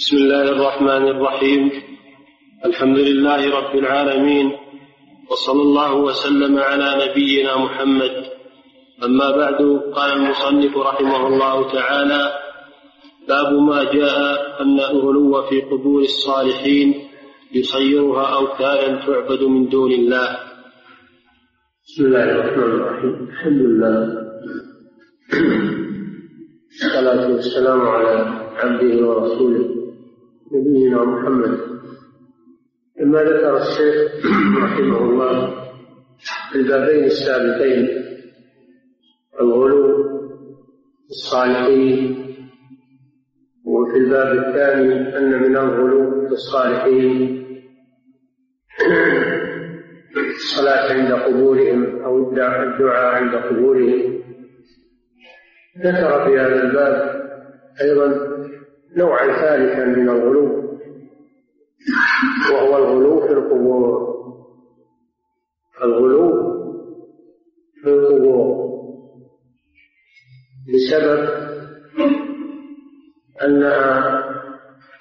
بسم الله الرحمن الرحيم. الحمد لله رب العالمين وصلى الله وسلم على نبينا محمد. أما بعد قال المصنف رحمه الله تعالى باب ما جاء أن الغلو في قبور الصالحين يصيرها اوثانا تعبد من دون الله. بسم الله الرحمن الرحيم. الحمد لله. والصلاة والسلام على عبده ورسوله. نبينا محمد. لما ذكر الشيخ رحمه الله في البابين السابقين الغلو في الصالحين وفي الباب الثاني أن من الغلو في الصالحين الصلاة عند قبورهم أو الدعاء عند قبورهم. ذكر في هذا الباب أيضا نوعا ثالثا من الغلو وهو الغلو في القبور. الغلو في القبور. بسبب أنها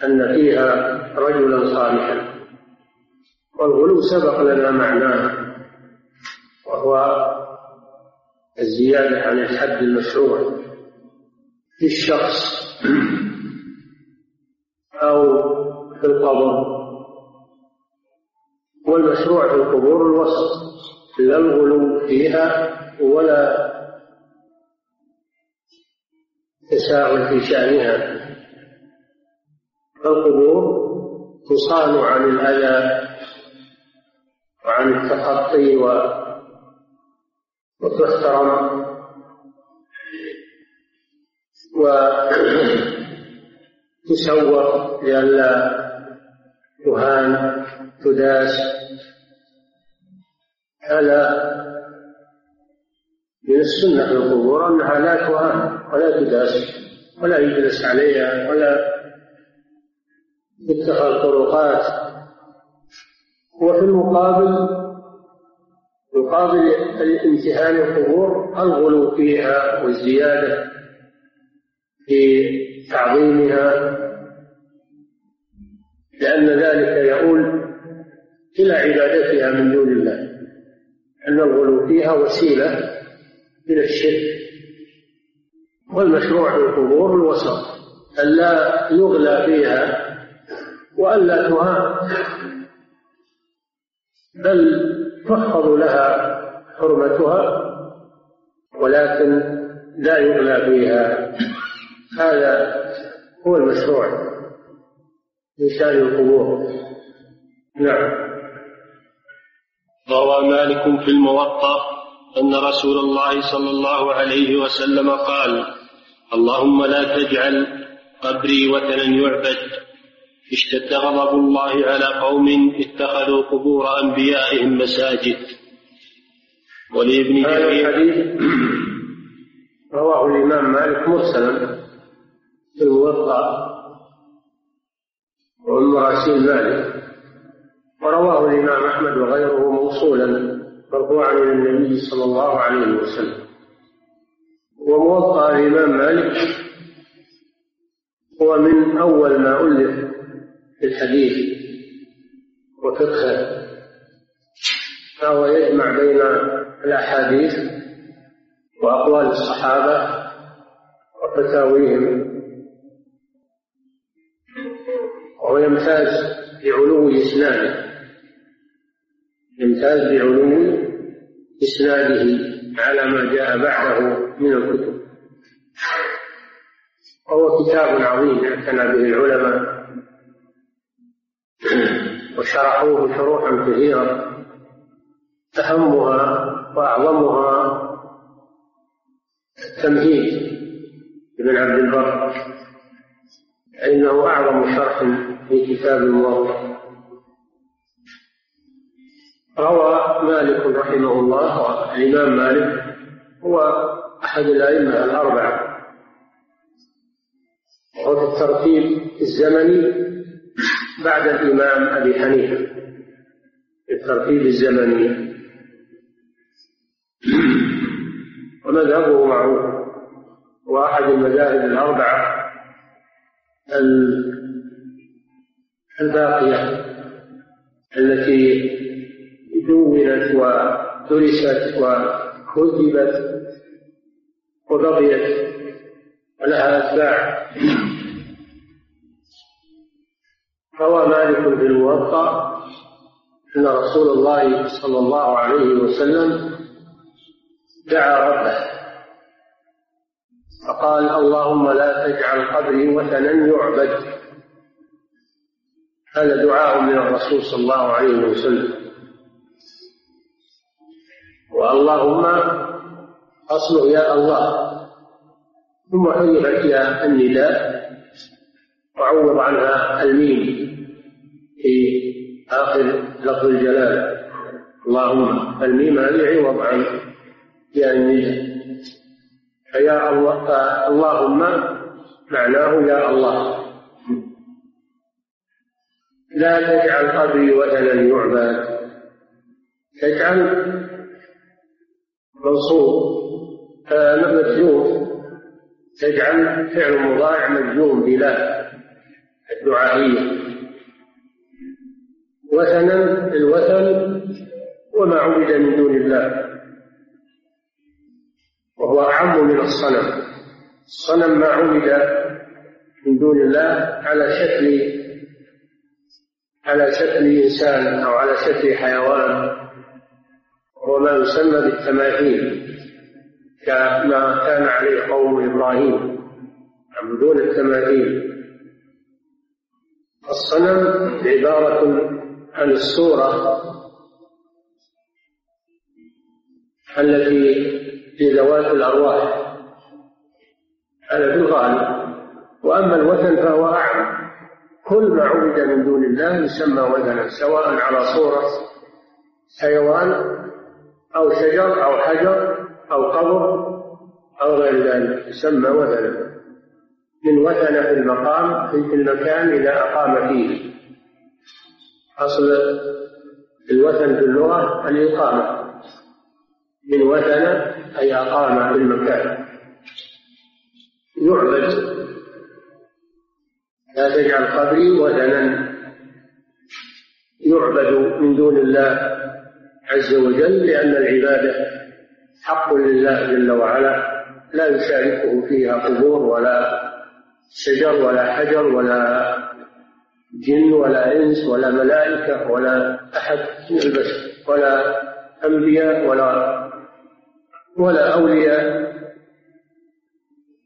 أن فيها رجلا صالحا. والغلو سبق لنا معناه وهو الزيادة عن الحد المشروع في الشخص. في القبر. والمشروع في القبور الوسط لا الغلو فيها ولا تساهل في شأنها. القبور تصان عن الأذى وعن التخطي وتحترم. و تسوق لئلا تهان تداس هذا من السنة في القبور أنها لا تهان ولا تداس ولا يجلس عليها ولا يتخذ طرقات وفي المقابل مقابل امتهان القبور الغلو فيها والزيادة في تعظيمها. لأن ذلك يؤول إلى عبادتها من دون الله. أن الغلو فيها وسيلة إلى الشرك. والمشروع في القبور الوسط. ألا يغلى فيها وألا تهان. بل تحفظ لها حرمتها ولكن لا يغلى فيها. هذا هو المشروع. من شان القبور. نعم. روى مالك في الموطأ أن رسول الله صلى الله عليه وسلم قال اللهم لا تجعل قبري وثنا يعبد. اشتد غضب الله على قوم اتخذوا قبور أنبيائهم مساجد. ولابن هذا الحديث رواه الإمام مالك مرسلا في الموطأ. ومن مراسيل مالك ورواه الإمام أحمد وغيره موصولا مرفوعا إلى النبي صلى الله عليه وسلم. وموطأ الإمام مالك هو من أول ما ألف في الحديث وفقهه فهو يجمع بين الأحاديث وأقوال الصحابة وفتاويهم. ويمتاز بعلو إسناده. يمتاز بعلو إسناده على ما جاء بعده من الكتب. وهو كتاب عظيم أعتنى به العلماء. وشرحوه شروحا كثيرة أهمها وأعظمها التمهيد ابن عبد البر. إنه أعظم شرح في كتاب الموضع روى مالك رحمه الله الإمام مالك هو أحد الأئمة الأربعة. وفي الترتيب الزمني بعد الإمام أبي حنيفة. في الترتيب الزمني. ومذهبه معروف. وأحد المذاهب الأربعة الباقية التي دونت ودرست وكذبت وبقيت ولها أتباع. روى مالك في الموطأ أن رسول الله صلى الله عليه وسلم دعا ربه فقال اللهم لا تجعل قبري وثنا يعبد. هذا دعاء من الرسول صلى الله عليه وسلم. واللهم أصله يا الله. ثم حذفت يا النداء. وعوض عنها الميم. في آخر لفظ الجلالة اللهم الميم هذه عوض عن يا النداء. فيا الله اللهم معناه يا الله. لا تجعل قبري وثنا يعبد تجعل منصوب مجزوم تجعل فعل مضارع مجزوم بلا الدعائية. وثنا الوثن وما عبد من دون الله. وهو أعم من الصنم. الصنم ما عبد من دون الله على شكل على شكل إنسان أو على شكل حيوان وهو ما يسمى بالتماثيل كما كان عليه قوم إبراهيم يعبدون التماثيل. الصنم عبارة عن الصورة التي لذوات الأرواح هذا في الغالب وأما الوثن فهو أعم كل ما عبد من دون الله يسمى وثنا سواء على صورة حيوان أو شجر أو حجر أو قبر أو غير ذلك يسمى وثنا. من وثن في المقام في المكان إذا أقام فيه. أصل الوثن في اللغة الإقامة من وثن أي أقام في المكان. يعبد. تجعل قبري وثنا يعبد من دون الله عز وجل لأن العبادة حق لله جل وعلا. لا يشاركه فيها قبور ولا شجر ولا حجر ولا جن ولا إنس ولا ملائكة ولا أحد من البشر ولا أنبياء ولا ولا أولياء.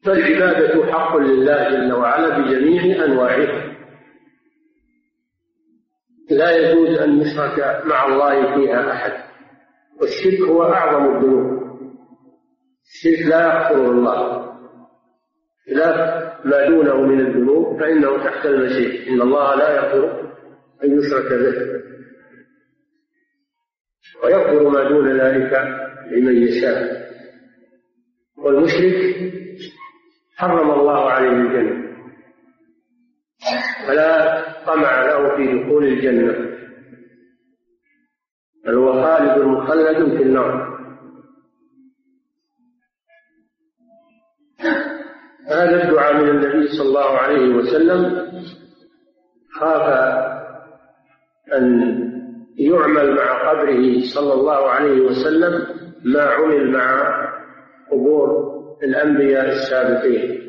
فالعبادة حق لله جل وعلا بجميع أنواعها لا يجوز أن يشرك مع الله فيها أحد. والشرك هو أعظم الذنوب. الشرك لا يغفره الله. خلاف ما دونه من الذنوب فإنه تحت المشيئة. إن الله لا يغفر أن يشرك به. ويغفر ما دون ذلك لمن يشاء. والمشرك حرم الله عليه الجنة. فلا طمع له في دخول الجنة. بل هو خالد مخلد في النار. هذا الدعاء من النبي صلى الله عليه وسلم. خاف أن يعمل مع قبره صلى الله عليه وسلم ما عمل مع قبور الأنبياء السابقين.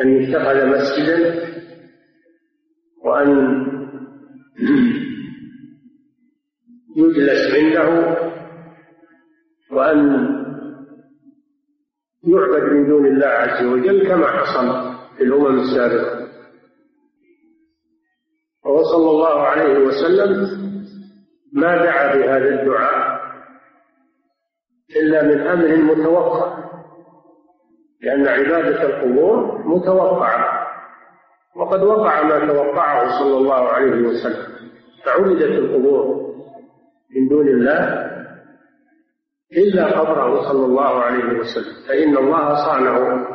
أن يتخذ مسجدا وأن يجلس عنده وأن يعبد من دون الله عز وجل كما حصل في الأمم السابقة. وهو صلى الله عليه وسلم ما دعا بهذا الدعاء إلا من أمر متوقع. لأن عبادة القبور متوقعة. وقد وقع ما توقعه صلى الله عليه وسلم. فعبدت القبور من دون الله إلا قبره صلى الله عليه وسلم. فإن الله صانه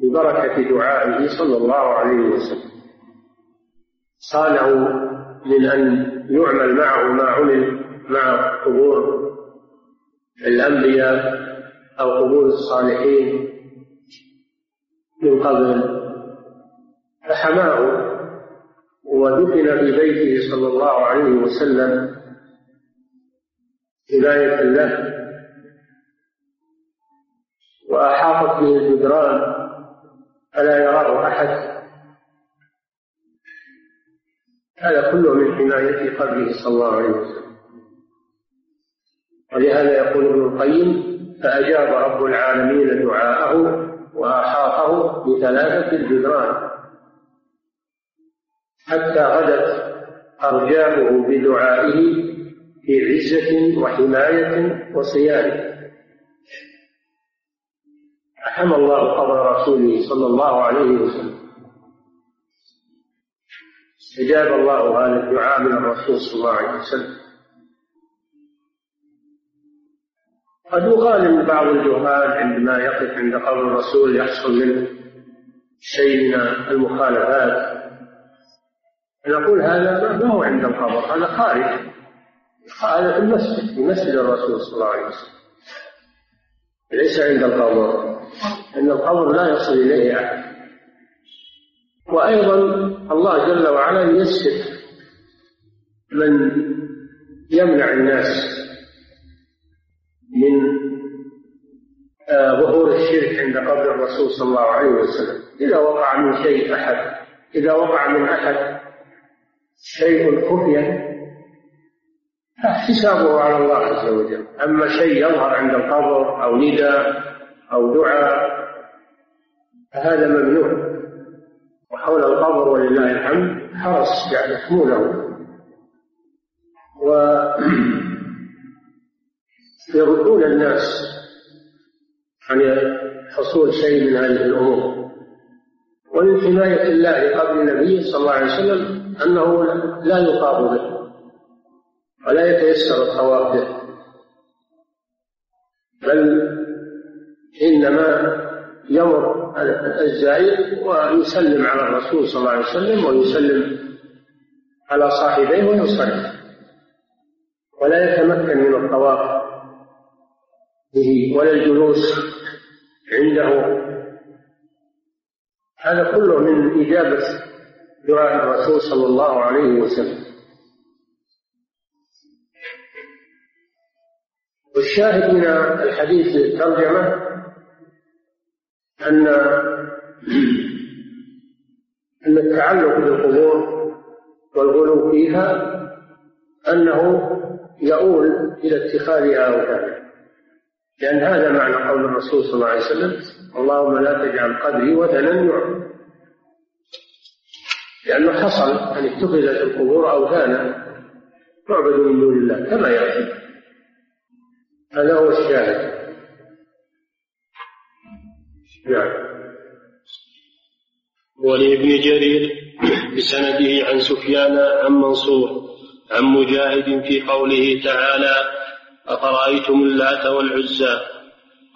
ببركة دعائه صلى الله عليه وسلم. صانه من أن يعمل معه ما عمل مع قبور الأنبياء أو قبور الصالحين من قبل فحماه ودفن في بيته صلى الله عليه وسلم هداية له. وأحاطت به الجدران فلا يراه أحد؟ هذا كله من حماية قبره صلى الله عليه وسلم. ولهذا يقول ابن القيم فأجاب رب العالمين دعاءه وأحاطه بثلاثة جدران. حتى غدت أرجاؤه بدعائه في عزة وحماية وصيانة. حمى الله قبر رسوله صلى الله عليه وسلم. استجاب الله هذا الدعاء من الرسول صلى الله عليه وسلم. قد يقال إن بعض الجهال عندما يقف عند قبر الرسول يحصل منه شيء من المخالفات. نقول هذا ما هو عند القبر هذا خارج هذا في المسجد في مسجد الرسول صلى الله عليه وسلم. ليس عند القبر ان القبر لا يصل إليه أحد. وأيضا الله جل وعلا ييسر من يمنع الناس من آه، ظهور الشرك عند قبر الرسول صلى الله عليه وسلم. إذا وقع من شيء أحد إذا وقع من أحد شيء خفيا فحسابه على الله عز وجل. أما شيء يظهر عند القبر أو نداء أو دعاء فهذا ممنوع. وحول القبر ولله الحمد حرس يحمونه. و يردون الناس عن حصول شيء من هذه الأمور. ومن حماية الله قبل النبي صلى الله عليه وسلم أنه لا يطاف به ولا يتيسر الطواف به. بل إنما يمر الزائر ويسلم على الرسول صلى الله عليه وسلم ويسلم على صاحبيه وينصرف ولا يتمكن من الطواف. به ولا الجلوس عنده. هذا كله من إجابة دعاء الرسول صلى الله عليه وسلم. والشاهد من الحديث الترجمة أن أن التعلق بالقبور والغلو فيها أنه يؤول إلى اتخاذها أوثانا لأن هذا معنى قول الرسول صلى الله عليه وسلم اللهم لا تجعل قدري وثنا يعبد لأنه حصل أن اتخذت القبور أوثانا تعبد من دون الله كما يأتي هذا هو الشاهد. نعم. ولابن جرير بسنده عن سفيان عن منصور عن مجاهد في قوله تعالى أفرأيتم اللات والعزى؟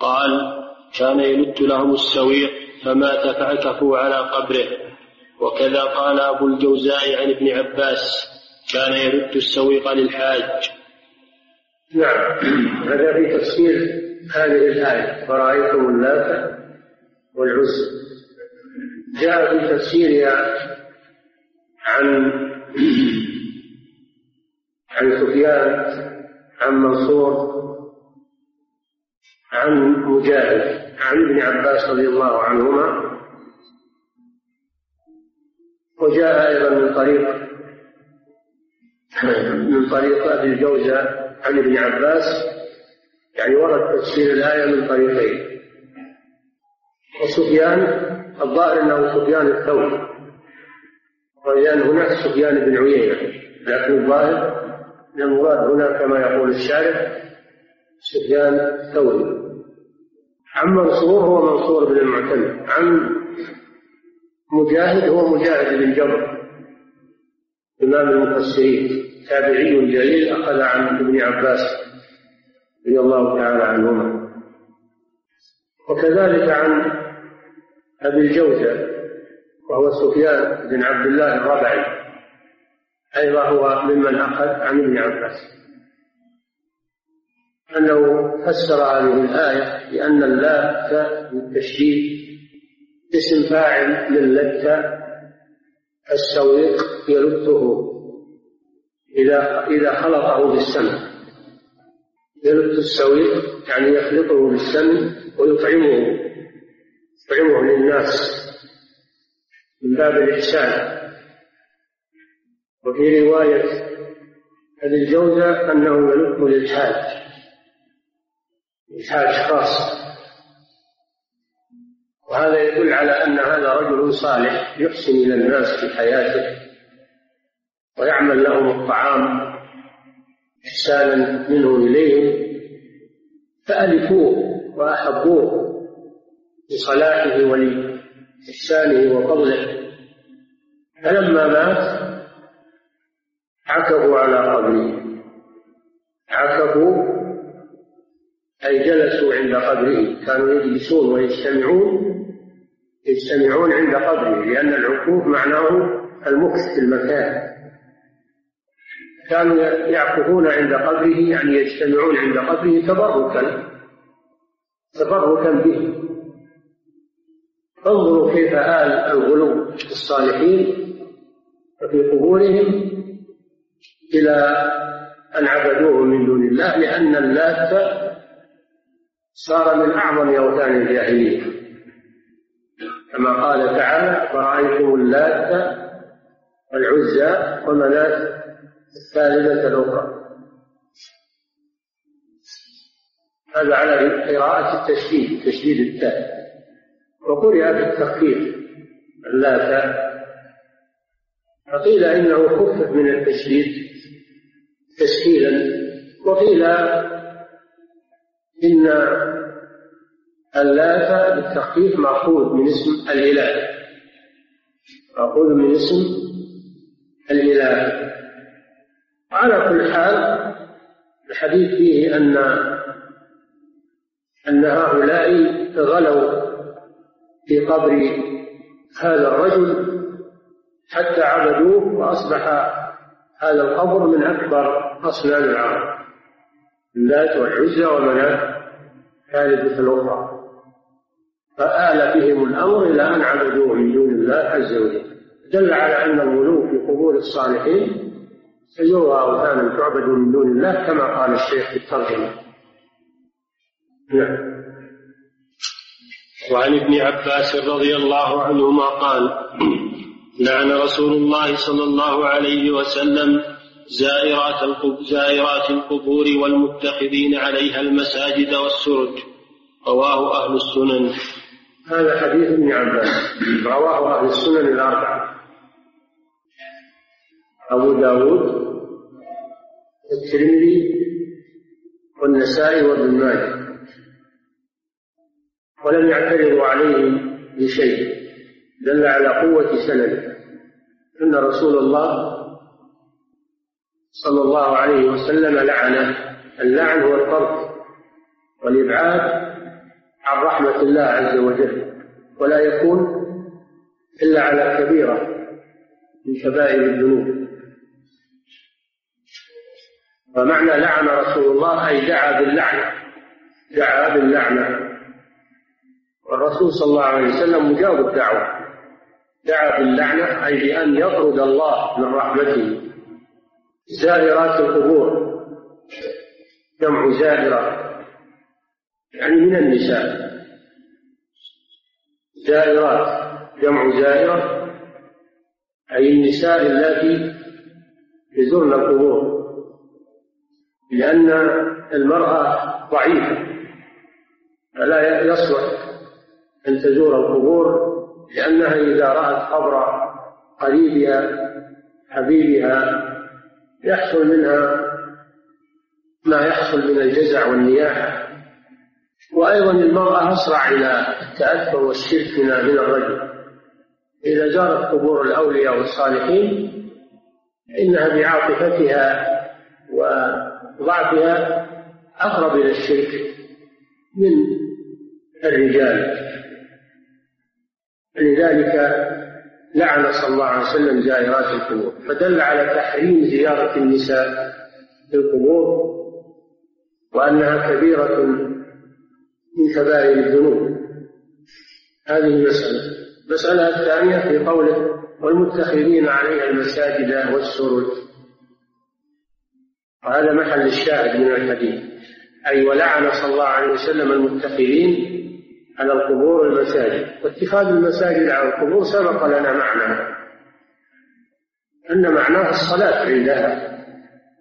قال كان يلت لهم السويق فمات فعكفوا على قبره. وكذا قال أبو الجوزاء عن ابن عباس كان يلت السويق للحاج. نعم هذا في تفسير هذه الآية. فرأيتم اللات والعزى؟ جاء في تفسيرها عن عن سفيان عن منصور عن مجاهد عن ابن عباس رضي الله عنهما وجاء أيضا من طريق من طريق أبي الجوزة عن ابن عباس يعني ورد تفسير الآية من طريقين. وسفيان الظاهر أنه سفيان الثوري. ولأن هناك سفيان بن عيينة لكن الظاهر المراد هنا كما يقول الشارع سفيان الثوري. عن منصور هو منصور بن المعتمد عن مجاهد هو مجاهد بن جبر إمام المفسرين. تابعي جليل أخذ عن ابن عباس رضي الله تعالى عنهما. وكذلك عن أبي الجوزة وهو سفيان بن عبد الله الربعي. أيضا هو ممن أخذ عن ابن عباس. أنه فسر هذه الآية بأن اللات بالتشديد اسم فاعل للت السويق يلته إذا إذا خلطه بالسمن يلت السويق يعني يخلطه بالسمن ويطعمه. يطعمه للناس من باب الإحسان. وفي رواية أبي الجوزة أنه يلف للحاج للحاج خاصة وهذا يدل على أن هذا رجل صالح يحسن إلى الناس في حياته ويعمل لهم الطعام إحسانا منه إليهم فألفوه وأحبوه لصلاحه ولإحسانه وفضله. فلما مات عكفوا على قبره. عكفوا أي جلسوا عند قبره. كانوا يجلسون ويجتمعون يجتمعون عند قبره لأن العكوف معناه المكث في المكان. كانوا يعكفون عند قبره يعني يجتمعون عند قبره تبركا تبركا به. انظروا كيف آل الغلو الصالحين وفي قبورهم. إلى أن عبدوه من دون الله لأن اللات صار من أعظم أوثان الجاهلية. كما قال تعالى فرأيتم اللات والعزى ومناة الثالثة الأخرى. هذا على قراءة التشديد تشديد التاء. وقرئ بالتخفيف اللات. فقيل إنه خفف من التشديد. تسهيلا. وقيل إن اللات بالتخفيف مأخوذ من اسم الإله. مأخوذ من اسم الإله. على كل حال الحديث فيه أن أن هؤلاء غلوا في قبر هذا الرجل حتى عبدوه وأصبح هذا القبر من أكبر أصنام العرب اللات والعزى ومناة ثالثة الأخرى. فآل بهم الأمر إلى أن عبدوه من دون الله عز وجل. دل على أن الغلو في قبور الصالحين يروى أوثانا تعبد من دون الله كما قال الشيخ في الترجمة. نعم. وعن ابن عباس رضي الله عنهما قال لعن رسول الله صلى الله عليه وسلم زائرات زائرات القبور والمتخذين عليها المساجد والسرج. رواه أهل السنن. هذا حديث ابن عباس. رواه أهل السنن الأربعة. أبو داود والترمذي والنسائي وابن ماجه. ولم يعترضوا عليه بشيء دل على قوة سنده. أن رسول الله صلى الله عليه وسلم لعنه اللعن هو الطرد والإبعاد عن رحمة الله عز وجل ولا يكون إلا على كبيرة من كبائر الذنوب. فمعنى لعن رسول الله أي دعا باللعنة دعا باللعنة. والرسول صلى الله عليه وسلم مجاب الدعوة. دعا باللعنة أي بأن يطرد الله من رحمته. زائرات القبور. جمع زائرة. يعني من النساء. زائرات. جمع زائرة. أي النساء اللاتي يزورن القبور. لأن المرأة ضعيفة. فلا يصلح أن تزور القبور لأنها إذا رأت قبر قريبها حبيبها يحصل منها ما يحصل من الجزع والنياحة وأيضا المرأة أسرع إلى التأثر والشرك من الرجل. إذا زارت قبور الأولياء والصالحين إنها بعاطفتها وضعفها أقرب إلى الشرك من الرجال. لذلك لعن صلى الله عليه وسلم زائرات القبور فدل على تحريم زيارة النساء في القبور وأنها كبيرة من كبائر الذنوب. هذه مسألة. المسألة الثانية في قوله والمتخذين عليها المساجد والسرج وهذا محل الشاهد من الحديث. أي ولعن صلى الله عليه وسلم المتخذين على القبور المساجد واتخاذ المساجد على القبور سبق لنا معنى أن معناه الصلاة عندها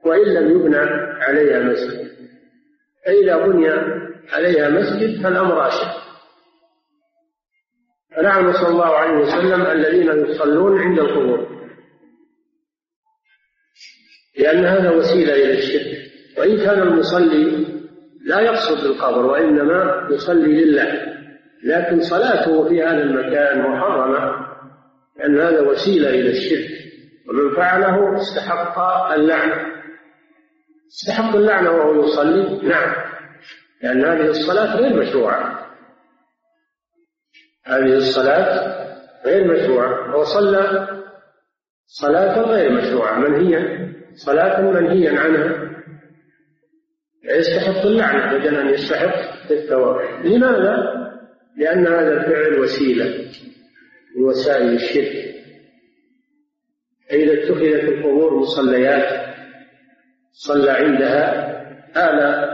وإن لم يبنى عليها مسجد. فإذا بني عليها مسجد فالأمر أشد. فلعن صلى الله عليه وسلم الذين يصلون عند القبور. لأن هذا وسيلة إلى الشرك. وإن كان المصلي لا يقصد القبر وإنما يصلي لله. لكن صلاته في هذا المكان محرمة لأن هذا وسيلة إلى الشرك. ومن فعله استحق اللعنة. استحق اللعنة وهو يصلي نعم. لأن هذه الصلاة غير مشروعة. هذه الصلاة غير مشروعة. هو صلى صلاة غير مشروعة منهيا. صلاة منهيا عنها. يستحق اللعنة بدل أن يستحق الثواب لماذا؟ لأن هذا الفعل وسيلة من وسائل الشرك. فإذا اتخذت القبور مصليات صلى عندها آل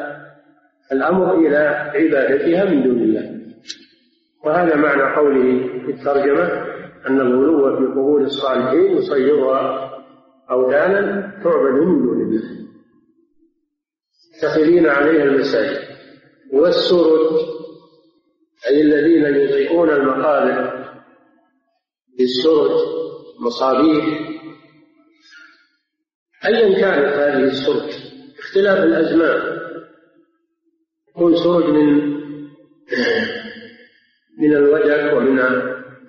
الأمر إلى عبادتها من دون الله. وهذا معنى قوله في الترجمة أن الغلو في قبور الصالحين يصيرها أوثانا تعبد من دون الله. متخذين عليها المساجد. والسرج أي الذين يضيئون المقابر بالسرج مصابيح أيا كانت هذه السرج اختلاف الأزمان. يكون سرج من من الوجك ومن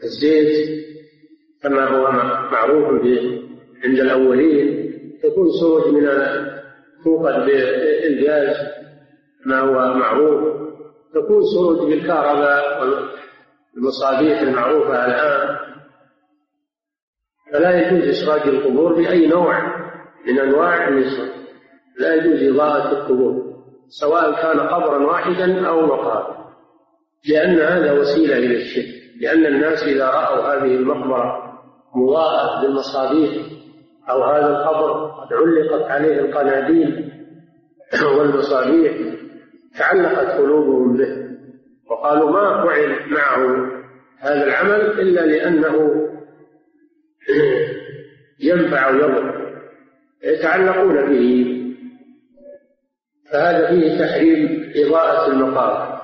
الزيت كما هو معروف عند الأولين. تكون سرج من توقد بالجاز ما هو معروف. تكون سرج بالكهرباء والمصابيح المعروفة الآن فلا يجوز إسراج القبور بأي نوع من أنواع الإسراج لا يجوز إضاءة القبور سواء كان قبرا واحدا أو مقابر لأن هذا وسيلة إلى الشرك لأن الناس إذا رأوا هذه المقبرة مضاءة بالمصابيح أو هذا القبر قد علقت عليه القناديل والمصابيح تعلقت قلوبهم به. وقالوا ما فعل معه هذا العمل إلا لأنه ينفع ويضر يتعلقون به. فهذا فيه تحريم إضاءة المقابر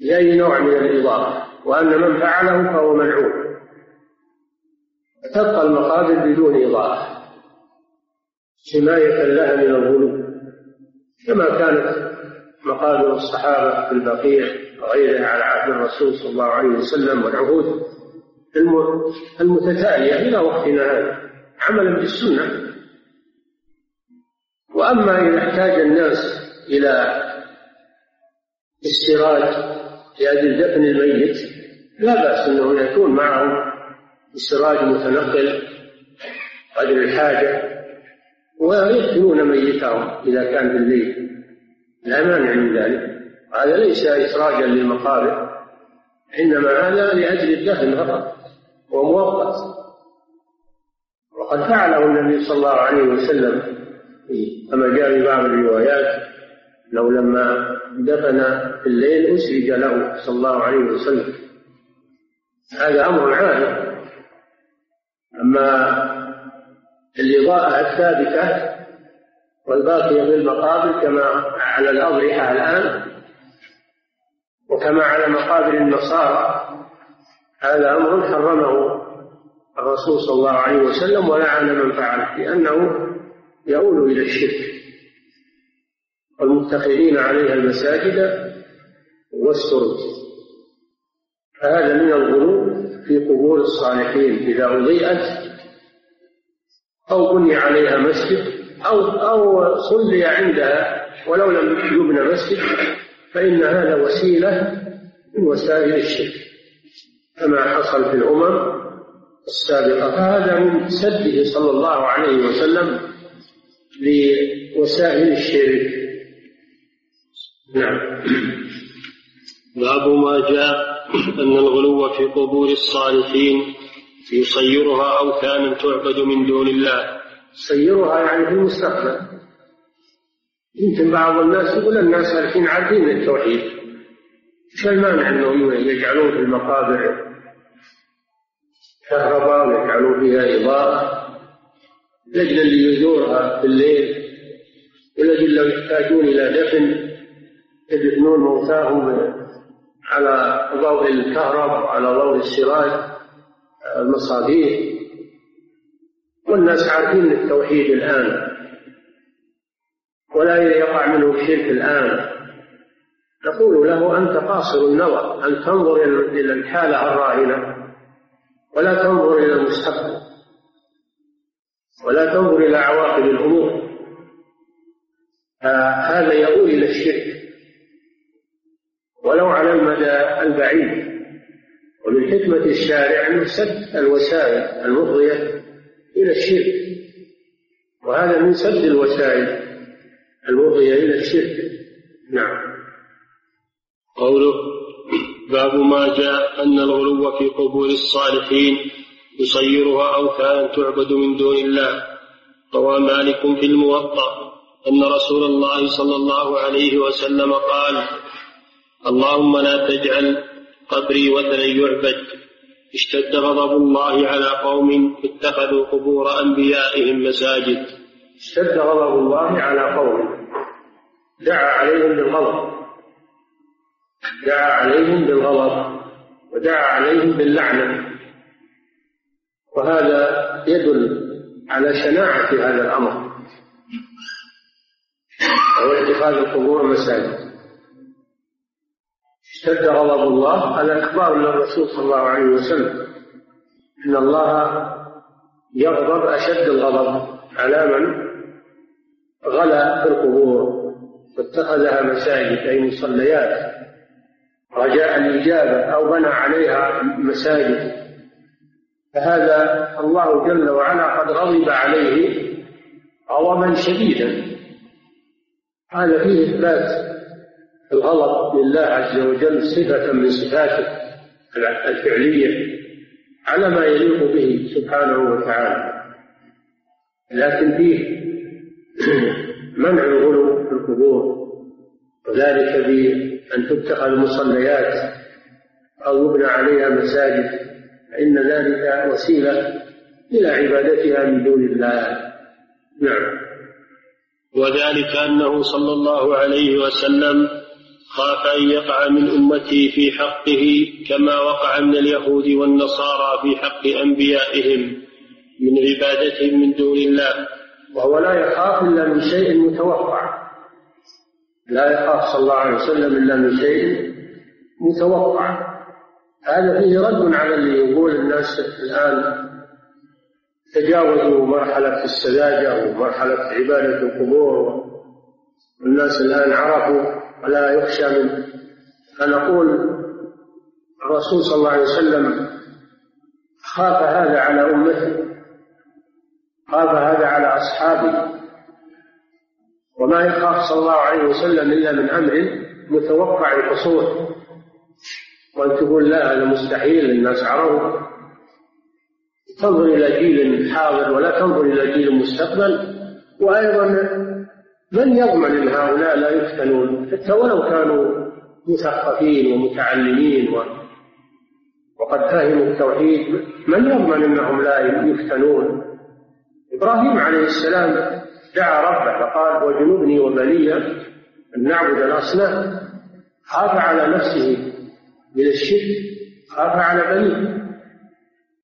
بأي نوع من الإضاءة؟ وأن من فعله فهو ملعون تبقى المقابر بدون إضاءة. حماية لها من الغلو. كما كانت مقابر الصحابة في البقيع وغيرها على عهد الرسول صلى الله عليه وسلم والعهود المتتالية إلى وقتنا هذا عملا بالسنة. وأما إذا احتاج الناس إلى السراج لأجل دفن الميت لا بأس أنه يكون معه السراج متنقل قدر الحاجة. ويدفنون ميتهم إذا كان بالليل لا مانع من ذلك. هذا ليس إسراجا للمقابر إنما هذا لأجل الدفن فقط ومؤقت وقد فعله النبي صلى الله عليه وسلم كما جاء في بعض الروايات لو لما دفن في الليل أسرج له صلى الله عليه وسلم. هذا أمر عادي. أما الإضاءة الثابتة والباقية في المقابر كما على الأضرحة الآن وكما على مقابر النصارى. هذا أمر حرمه الرسول صلى الله عليه وسلم ولعن من فعله لأنه يؤول إلى الشرك. والمتخذين عليها المساجد والسرج. فهذا من الغلو في قبور الصالحين. إذا أضيئت أو بني عليها مسجد أو أو صلي عندها ولو لم يبنى مسجد فإن هذا وسيلة من وسائل الشرك. كما حصل في الأمم السابقة. فهذا من سده صلى الله عليه وسلم لوسائل الشرك. نعم. باب ما جاء أن الغلو في قبور الصالحين يصيرها أوثانا تعبد من دون الله. يصيرها يعني في المستقبل. يمكن بعض الناس يقول الناس الحين عارفين التوحيد إيش المانع إنهم يجعلون في المقابر؟ كهرباء ويجعلون فيها إضاءة. لاجل اللي يزورها في الليل. ولجل لو يحتاجون إلى دفن يدفنون موتاهم على ضوء الكهرباء وعلى ضوء السراج. المصابيح والناس عارفين التوحيد الآن. ولا يقع منه الشرك الآن. نقول له أنت قاصر النظر أن تنظر إلى الحالة الراهنة ولا تنظر إلى المستقبل. ولا تنظر إلى عواقب الأمور. هذا يؤول إلى الشرك. ولو على المدى البعيد. ومن حكمة الشارع أنه سد الوسائل المفضية إلى الشرك. وهذا من سد الوسائل المفضية إلى الشرك. نعم. قوله باب ما جاء أن الغلو في قبور الصالحين يصيرها أوثانا تعبد من دون الله. روى مالك في الموطأ أن رسول الله صلى الله عليه وسلم قال اللهم لا تجعل قبري وثنا يعبد. اشتد غضب الله على قوم اتخذوا قبور أنبيائهم مساجد. اشتد غضب الله على قوم. دعا عليهم بالغضب. دعا عليهم بالغضب. ودعا عليهم باللعنة. وهذا يدل على شناعة هذا الأمر. أو اتخاذ القبور مساجد. اشتد غضب الله على إخبار من الرسول صلى الله عليه وسلم إن الله يغضب أشد الغضب على من غلا في القبور واتخذها مساجد أي مصليات. رجاء الإجابة أو بنى عليها مساجد. فهذا الله جل وعلا قد غضب عليه غضبا شديدا. هذا فيه إثبات الغضب لله عز وجل صفة من صفاته الفعلية على ما يليق به سبحانه وتعالى. لكن فيه منع الغلو في القبور وذلك بأن تتخذ مصليات أو يبنى عليها مساجد فإن ذلك وسيلة إلى عبادتها من دون الله. نعم. وذلك أنه صلى الله عليه وسلم خاف أن يقع من أمته في حقه كما وقع من اليهود والنصارى في حق أنبيائهم من عبادتهم من دون الله. وهو لا يخاف إلا من شيء متوقع. لا يخاف صلى الله عليه وسلم إلا من شيء متوقع. هذا فيه رد على اللي يقول الناس الآن تجاوزوا مرحلة السذاجة ومرحلة عبادة القبور. والناس الآن عرفوا ولا يخشى منه. فنقول الرسول صلى الله عليه وسلم خاف هذا على أمته خاف هذا على أصحابه. وما يخاف صلى الله عليه وسلم إلا من أمر متوقع الحصول وأن تقول لا هذا مستحيل الناس عرفوا. تنظر إلى جيل حاضر ولا تنظر إلى جيل مستقبل. وأيضا من يضمن ان هؤلاء لا يفتنون حتى ولو كانوا مثقفين ومتعلمين و... وقد فهموا التوحيد من يضمن إنهم لا يفتنون؟ إبراهيم عليه السلام دعا ربه فقال وجنبني وبني أن نعبد الأصنام خاف على نفسه من الشرك خاف على بنيه.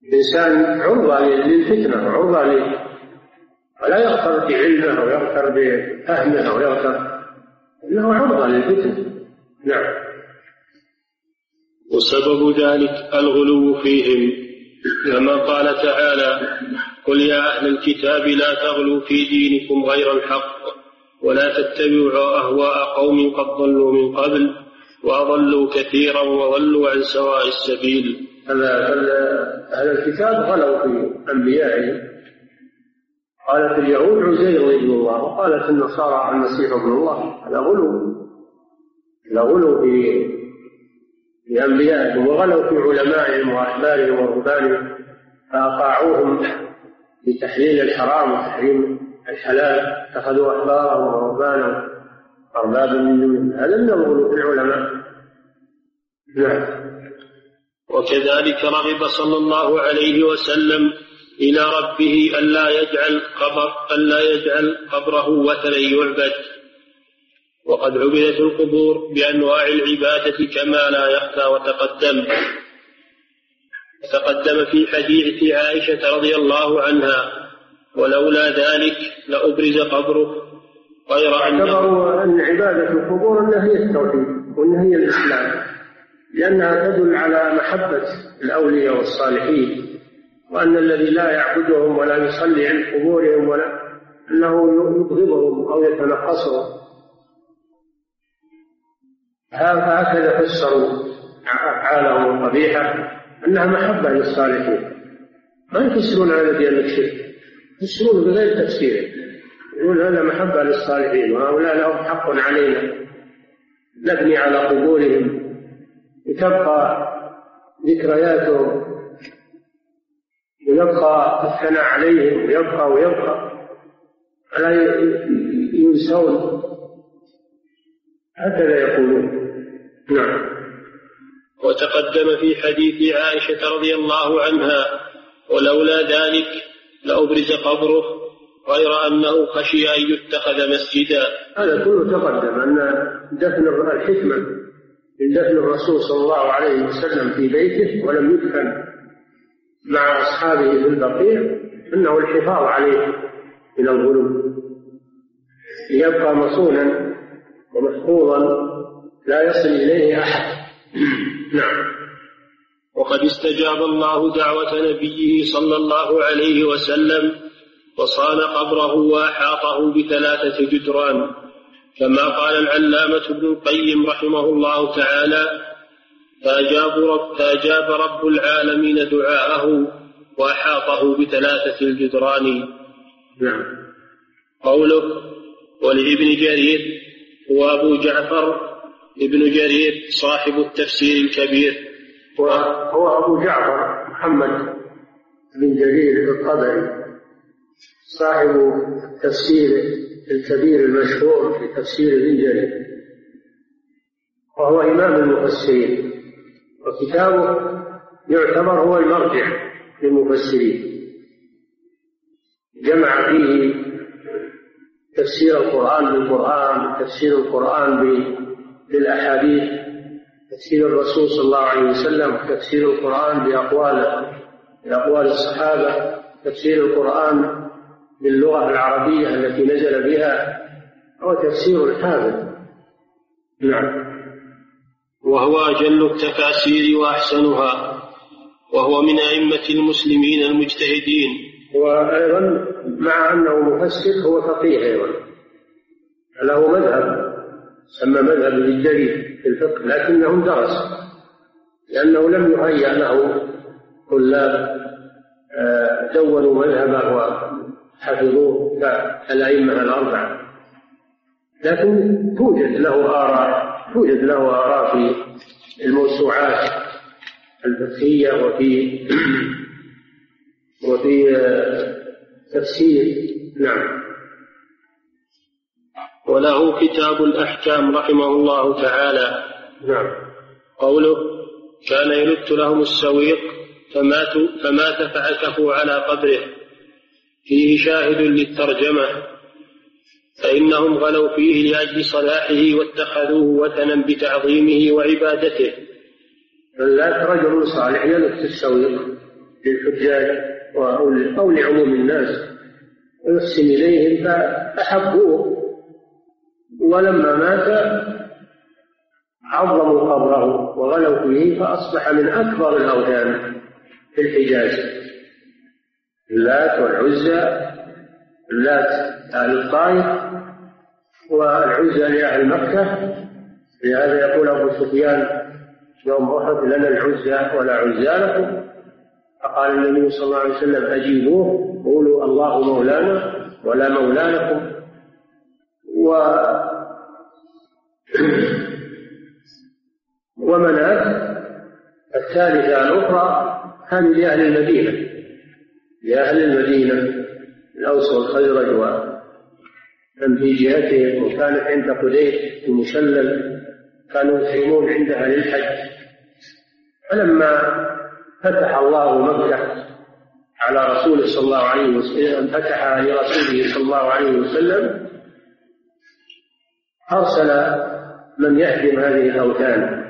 الإنسان عرضة للفتنة عرضة ولا يغتر بعلمه أو يغتر بفهمه أو يغتر. إنه عرضة للفتن. نعم. وسبب ذلك الغلو فيهم. كما قال تعالى قل يا أهل الكتاب لا تغلوا في دينكم غير الحق ولا تتبعوا أهواء قوم قد ضلوا من قبل وأضلوا كثيرا وضلوا عن سواء السبيل. أهل الكتاب غلوا في أنبيائهم. قالت اليهود عزير ابن الله وقالت النصارى المسيح ابن الله. هذا غلو. هذا غلو في في انبيائهم وغلوا في علمائهم وأحبارهم ورهبانهم. فأطاعوهم بتحليل الحرام وتحريم الحلال. اتخذوا أحبارهم ورهبانهم أربابا من دون هذا من الغلو في العلماء. نعم. وكذلك رغب صلى الله عليه وسلم إلى ربه ألا يجعل قبر ألا يجعل قبره وثنا يعبد. وقد عبدت القبور بأنواع العبادة كما لا يخفى وتقدم. تقدم في حديث عائشة رضي الله عنها ولولا ذلك لأبرز قبره غير أن أن عبادة القبور أنها هي التوحيد وأنها هي الإسلام لأنها تدل على محبة الأولياء والصالحين. وأن الذي لا يعبدهم ولا يصلي عند قبورهم ولا أنه يبغضهم أو يتنقصهم هكذا فسروا أفعالهم القبيحة أنها محبة للصالحين. ما يفسرون هذا بأنك شرك. يفسرون بغير تفسير. يقول هذا محبة للصالحين وهؤلاء لهم حق علينا. نبني على قبورهم. لتبقى ذكرياتهم. ويبقى الثناء عليهم ويبقى ويبقى. ألا ينسون. هكذا يقولون. نعم. وتقدم في حديث عائشة رضي الله عنها ولولا ذلك لأبرز قبره غير أنه خشي أن يتخذ مسجدا. هذا كله تقدم أن دفن الحكمة من دفن الرسول صلى الله عليه وسلم في بيته ولم يدفن. مع أصحابه في البقيع أنه الحفاظ عليه من الغلو ليبقى مصونا ومحفوظا لا يصل إليه أحد. نعم. وقد استجاب الله دعوة نبيه صلى الله عليه وسلم وصان قبره وأحاطه بثلاثة جدران. كما قال العلامة ابن القيم رحمه الله تعالى فأجاب رب, فأجاب رب العالمين دعاءه وأحاطه بثلاثة الجدران. نعم. قوله ولابن جرير هو أبو جعفر ابن جرير صاحب التفسير الكبير. وهو أبو جعفر محمد بن جرير الطبري صاحب التفسير الكبير المشهور في تفسير ابن جرير وهو إمام المفسرين. وكتابه يعتبر هو المرجع للمفسرين. جمع فيه تفسير القرآن بالقرآن تفسير القرآن بالأحاديث تفسير الرسول صلى الله عليه وسلم تفسير القرآن بأقوال بأقوال الصحابة تفسير القرآن باللغة العربية التي نزل بها هو تفسير الحافظ نعم. وهو أجل التفاسير وأحسنها وهو من أئمة المسلمين المجتهدين. وأيضا مع أنه مفسر هو فقيه أيضا. له مذهب سمى مذهب للجليل في الفقه لكنه درس لأنه لم يهيأ له طلاب آه، دونوا مذهبه وحفظوه كالأئمة الأربعة. لكن توجد له آراء توجد له آراء في الموسوعات الفقهية وفي وفي آه، تفسير. نعم. وله كتاب الأحكام رحمه الله تعالى. نعم. قوله كان يلت لهم السويق فماتوا فمات فعكفوا على قبره. فيه شاهد للترجمة. فإنهم غلوا فيه لأجل صلاحه واتخذوه وثنا بتعظيمه وعبادته. رجل صالح يلت السويق للحجاج أو لعموم الناس ويحسن إليهم فأحبوه. ولما مات عظموا قبره وغلوا فيه فأصبح من أكبر الأوثان في الحجاز. اللات والعزى اللات أهل الطائف والعزى لأهل مكة. لهذا يقول أبو سفيان يوم أحد لنا العزى ولا عزى لكم فقال النبي صلى الله عليه وسلم أجيبوه. قولوا الله مولانا ولا مولى لكم و ومناة الثالثة الأخرى هذه لأهل المدينة. لأهل المدينة الأوس والخزرج ومن في جهتهم وكانت عند قديش المشلل كانوا يحرمون عندها للحج فلما فتح الله مكة على رسوله صلى الله عليه وسلم فتح لرسوله صلى الله عليه وسلم أرسل من يهدم هذه الأوثان.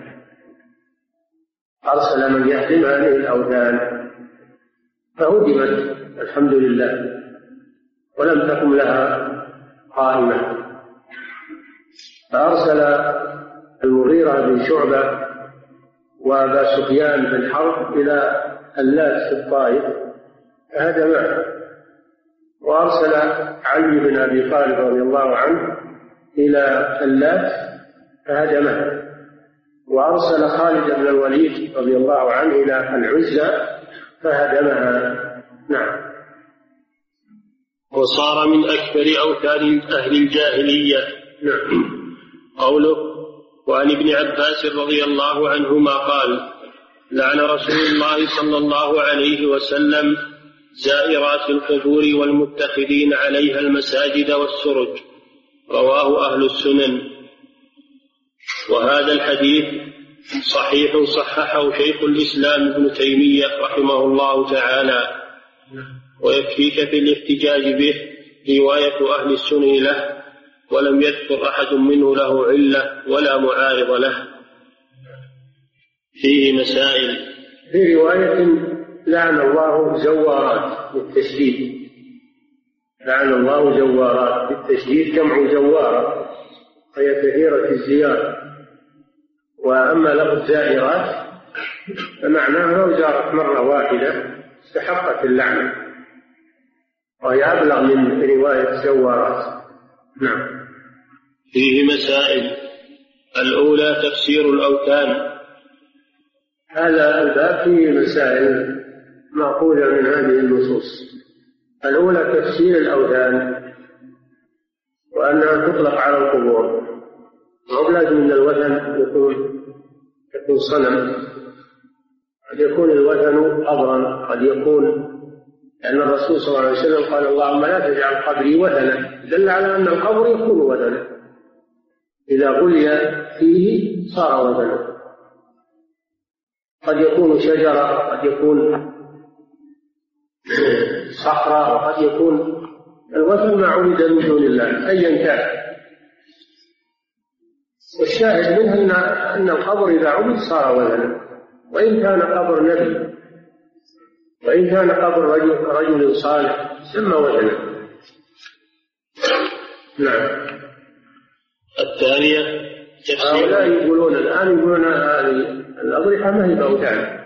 أرسل من يهدم هذه الأوثان. فهدمت الحمد لله. ولم تقم لها قائمة. فأرسل المغيرة بن شعبة وأبا سفيان بن حرب إلى اللات في الطائف فهدمه وأرسل علي بن أبي طالب رضي الله عنه إلى اللات فهدمه وأرسل خالد بن الوليد رضي الله عنه إلى العزى فهدمها. نعم. وصار من أكبر أوثان أهل الجاهلية. نعم. قوله وعن ابن عباس رضي الله عنهما قال لعن رسول الله صلى الله عليه وسلم زائرات القبور والمتخذين عليها المساجد والسرج. رواه أهل السنن. وهذا الحديث صحيح صححه شيخ الإسلام ابن تيمية رحمه الله تعالى. ويكفيك في الاحتجاج به رواية أهل السنن له ولم يذكر أحد منه له علة ولا معارض له. فيه مسائل. في رواية لعن الله زوارات بالتشديد. لعن الله زوارات بالتشديد جمع زوارة وهي كثيرة الزيارة وأما لفظ زائرات فمعناه لو زارت مرة واحدة استحقت اللعنة. وهي أبلغ من رواية الزوارات. نعم. فيه مسائل. الأولى تفسير الأوثان. هذا الباب فيه مسائل مأخوذة من هذه النصوص. الأولى تفسير الأوثان وأنها تطلق على القبور. وهو لازم أن الوثن يكون يكون صنم. قد يكون الوثن قبرا قد يكون لأن الرسول صلى الله عليه وسلم قال اللهم لا تجعل قبري وثنا دل على أن القبر يكون وثنا. إذا غلي فيه صار وثنا. قد يكون شجرة قد يكون صخرة وقد يكون الوثن ما عبد من دون الله أيا كان. والشاهد منه أن أن القبر إذا عبد صار وثنا. وإن كان قبر نبي وإن كان قبر رجل, رجل صالح سمى وثنا نعم. الثانية هؤلاء يقولون الآن يقولون هذه الأضرحة ما هي بأوثان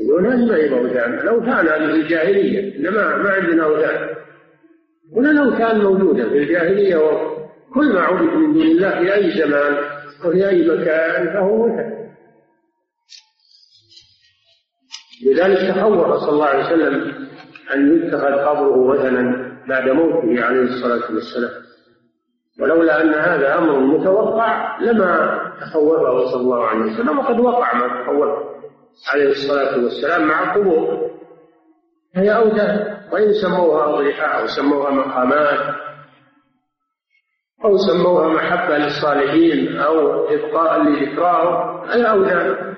يقولون هذه ما هي بأوثان الأوثان هذه في الجاهلية. إنما ما عندنا أوثان. هنا الأوثان موجودة في الجاهلية وكل ما عبد من دون الله في أي زمان وفي أي مكان فهو وثن لذلك تخوف صلى الله عليه وسلم أن يتخذ قبره وثنا بعد موته عليه الصلاة والسلام. ولولا أن هذا أمر متوقع لما تخوفه صلى الله عليه وسلم وقد وقع ما تخوفه عليه الصلاة والسلام مع القبور هي أوثان وإن سموها أضرحة أو سموها مقامات أو سموها محبة للصالحين أو إبقاء لذكراهم أي أوثان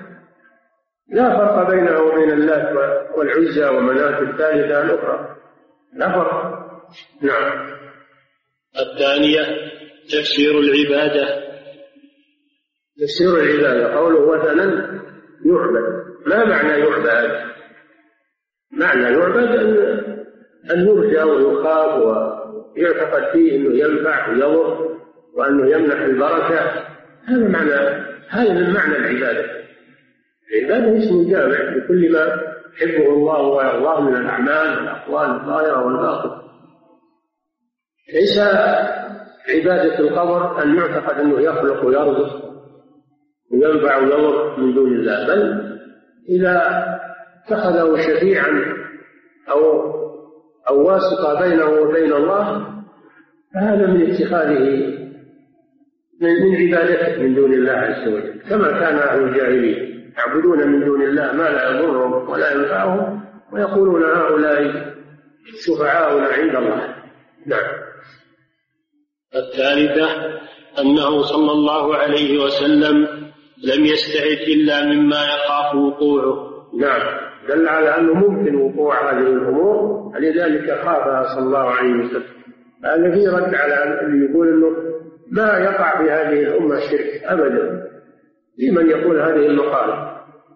لا فرق بينه وبين اللات والعزى ومناة الثالثة الأخرى. لا فرق. نعم. الثانية تفسير العبادة. تفسير العبادة قوله وثنا يعبد. ما معنى يعبد؟ معنى يعبد أن أن يرجى ويخاف ويعتقد فيه أنه ينفع ويضر وأنه يمنح البركة. هذا معنى هذا من معنى العبادة. العبادة اسم جامع لكل ما يحبه الله ويرضاه من الأعمال والأقوال الظاهرة والباطنة. ليس عبادة القبر أن يعتقد أنه يخلق ويرزق وينفع ويضر من دون الله بل إذا اتخذه شفيعا أو أو واسطة بينه وبين الله فهذا من اتخاذه من من عبادته من دون الله عز وجل كما كان أهل الجاهلية. يعبدون من دون الله ما لا يضرهم ولا ينفعهم ويقولون هؤلاء شفعاؤنا عند الله. نعم. الثالثة أنه صلى الله عليه وسلم لم يستعد إلا مما يخاف وقوعه. نعم. دل على أنه ممكن وقوع هذه الأمور لذلك خافها صلى الله عليه وسلم. الذي رد على اللي يقول أنه ما يقع في هذه الأمة شرك أبدا. في من يقول هذه المقالة.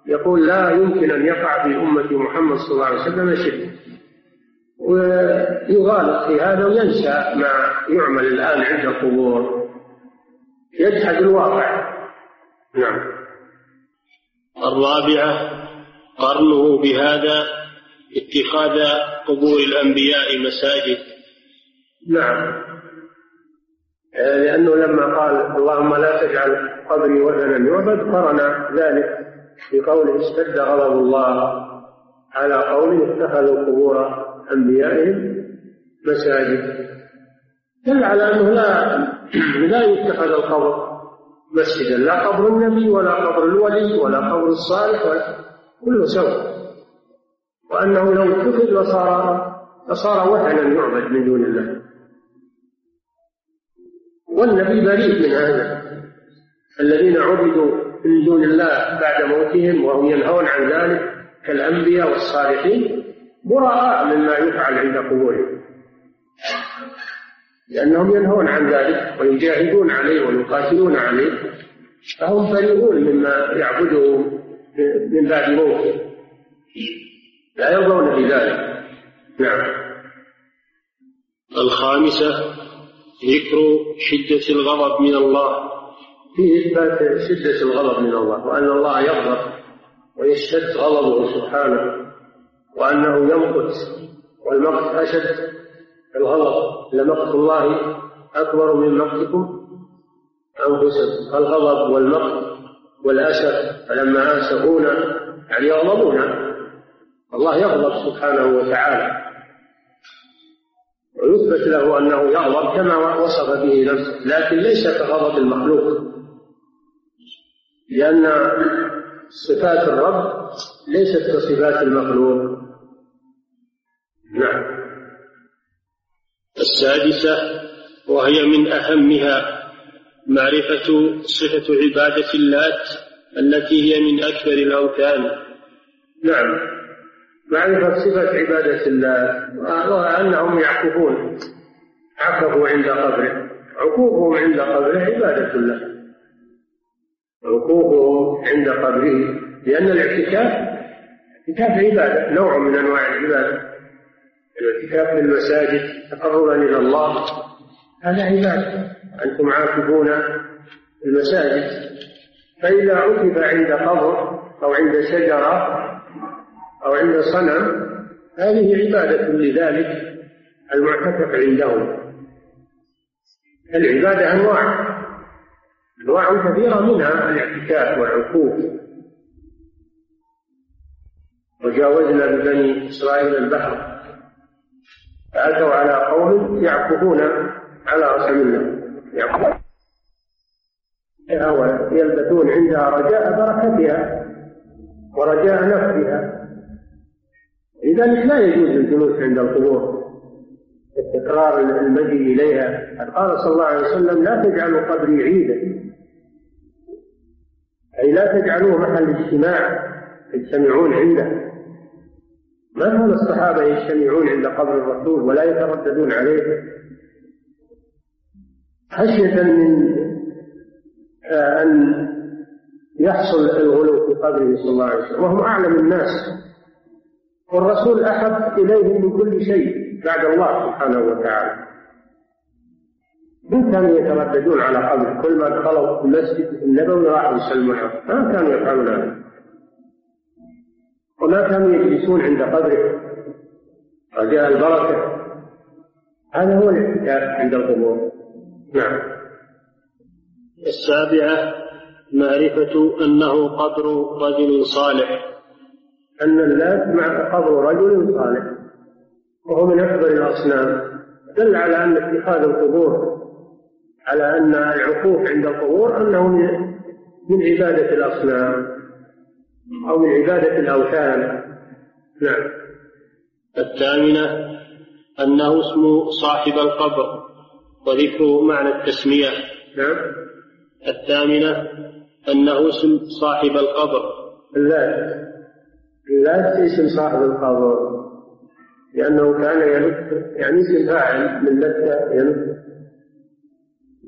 يقول لا يمكن أن يقع في أمة محمد صلى الله عليه وسلم شرك ويغالط في هذا وينسى ما يعمل الآن عند القبور. يجحد الواقع. نعم. الرابعة قرنه بهذا اتخاذ قبور الأنبياء مساجد. نعم. لأنه لما قال اللهم لا تجعل قبري وثنا يعبد قرن ذلك بقوله اشتد غضب الله على قوم اتخذوا قبور أنبيائهم مساجد. دل على أنه لا لا يتخذ القبر مسجدا لا قبر النبي ولا قبر الولي ولا قبر الصالح ولا كله سواء وأنه لو اتخذ لصار لصار وثنا يعبد من دون الله. والنبي بريء من هذا. الذين عبدوا من دون الله بعد موتهم وهم ينهون عن ذلك كالأنبياء والصالحين براء مما يفعل عند قبورهم. لأنهم ينهون عن ذلك ويجاهدون عليه ويقاتلون عليه فهم بريئون مما يعبده من بعد موته. لا يرضون بذلك. نعم. الخامسة ذكر شدة الغضب من الله. فيه إثبات شدة الغضب من الله وأن الله يغضب ويشتد غضبه سبحانه وأنه يمقت والمقت أشد الغضب. لمقت الله أكبر من مقتكم أنفسكم. الغضب والمقت والأسف فلما آسفون يعني يغضبون. الله يغضب سبحانه وتعالى. ويثبت له أنه يغضب كما وصف به نفسه لكن ليس كغضب المخلوق. لأن صفات الرب ليست كصفات المخلوق. نعم. السادسة وهي من أهمها معرفة صفة عبادة اللات التي هي من أكبر الأوثان نعم. معرفة صفة عبادة الله وأنهم يعكفون. عكفوا عند قبره. عكوفهم عند قبره عبادة الله. عكوفهم عند قبره لأن الاعتكاف الاعتكاف عبادة نوع من أنواع العبادة. الاعتكاف في المساجد تقربا إلى الله هذا عبادة. أنتم عاكفون المساجد. فإذا عكف عند قبر أو عند شجرة أو عند صنم هذه عبادة لذلك المعتكف عندهم العبادة أنواع أنواع كثيرة منها الاعتكاف والعكوف. وجاوزنا ببني إسرائيل البحر فأتوا على قوم يعكفون على أصل الله يعكفون ويلبثون عندها رجاء بركتها ورجاء نفسها. لذلك لا يجوز الجلوس عند القبور. التكرار المجيء إليها. قال صلى الله عليه وسلم لا تجعلوا قبري عيدا. أي لا تجعلوه محل اجتماع. يجتمعون عنده. ما كان الصحابة يجتمعون عند قبر الرسول ولا يترددون عليه؟ خشية من آه، أن يحصل الغلو في قبره صلى الله عليه وسلم. وهم أعلم الناس. والرسول أحب إليهم من كل شيء بعد الله سبحانه وتعالى. من كانوا يترددون على قبره كل ما دخلوا المسجد النبوي راحوا يسلمون ما كانوا يفعلون هذا. وما كانوا يجلسون عند قبره. رجاء البركة. هذا هو الاعتكاف عند القبور. نعم. السابعة معرفة أنه قبر رجل صالح. أن اللات مع قبر رجل صالح وهو من أكبر الأصنام. دل على أن اتخاذ القبور على أن العقوق عند القبور أنه من عبادة الأصنام أو من عبادة الأوثان. نعم. الثامنة أنه اسم صاحب القبر وذكر معنى التسمية. نعم. الثامنة أنه اسم صاحب القبر. اللات اللات اسم صاحب القبر لأنه كان يلف يعني اسم فاعل من لت يلف.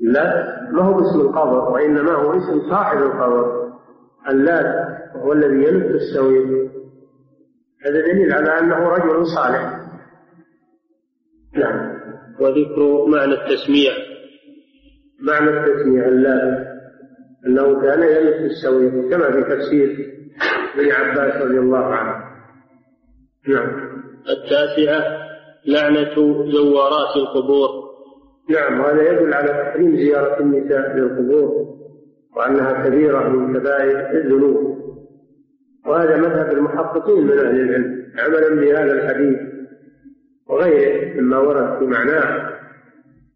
اللات ما هو اسم القبر وإنما هو اسم صاحب القبر. اللات هو الذي يلف السويق هذا دليل على أنه رجل صالح. نعم. وذكر معنى التسمية معنى التسمية اللات أنه كان يلف السويق كما في تفسير. ابن عباس رضي الله عنه. نعم. التاسعة لعنة زوارات القبور. نعم وهذا يدل على تحريم زيارة النساء للقبور وأنها كبيرة من كبائر الذنوب. وهذا مذهب المحققين من أهل العلم عملا بهذا الحديث وغيره مما ورد في معناه.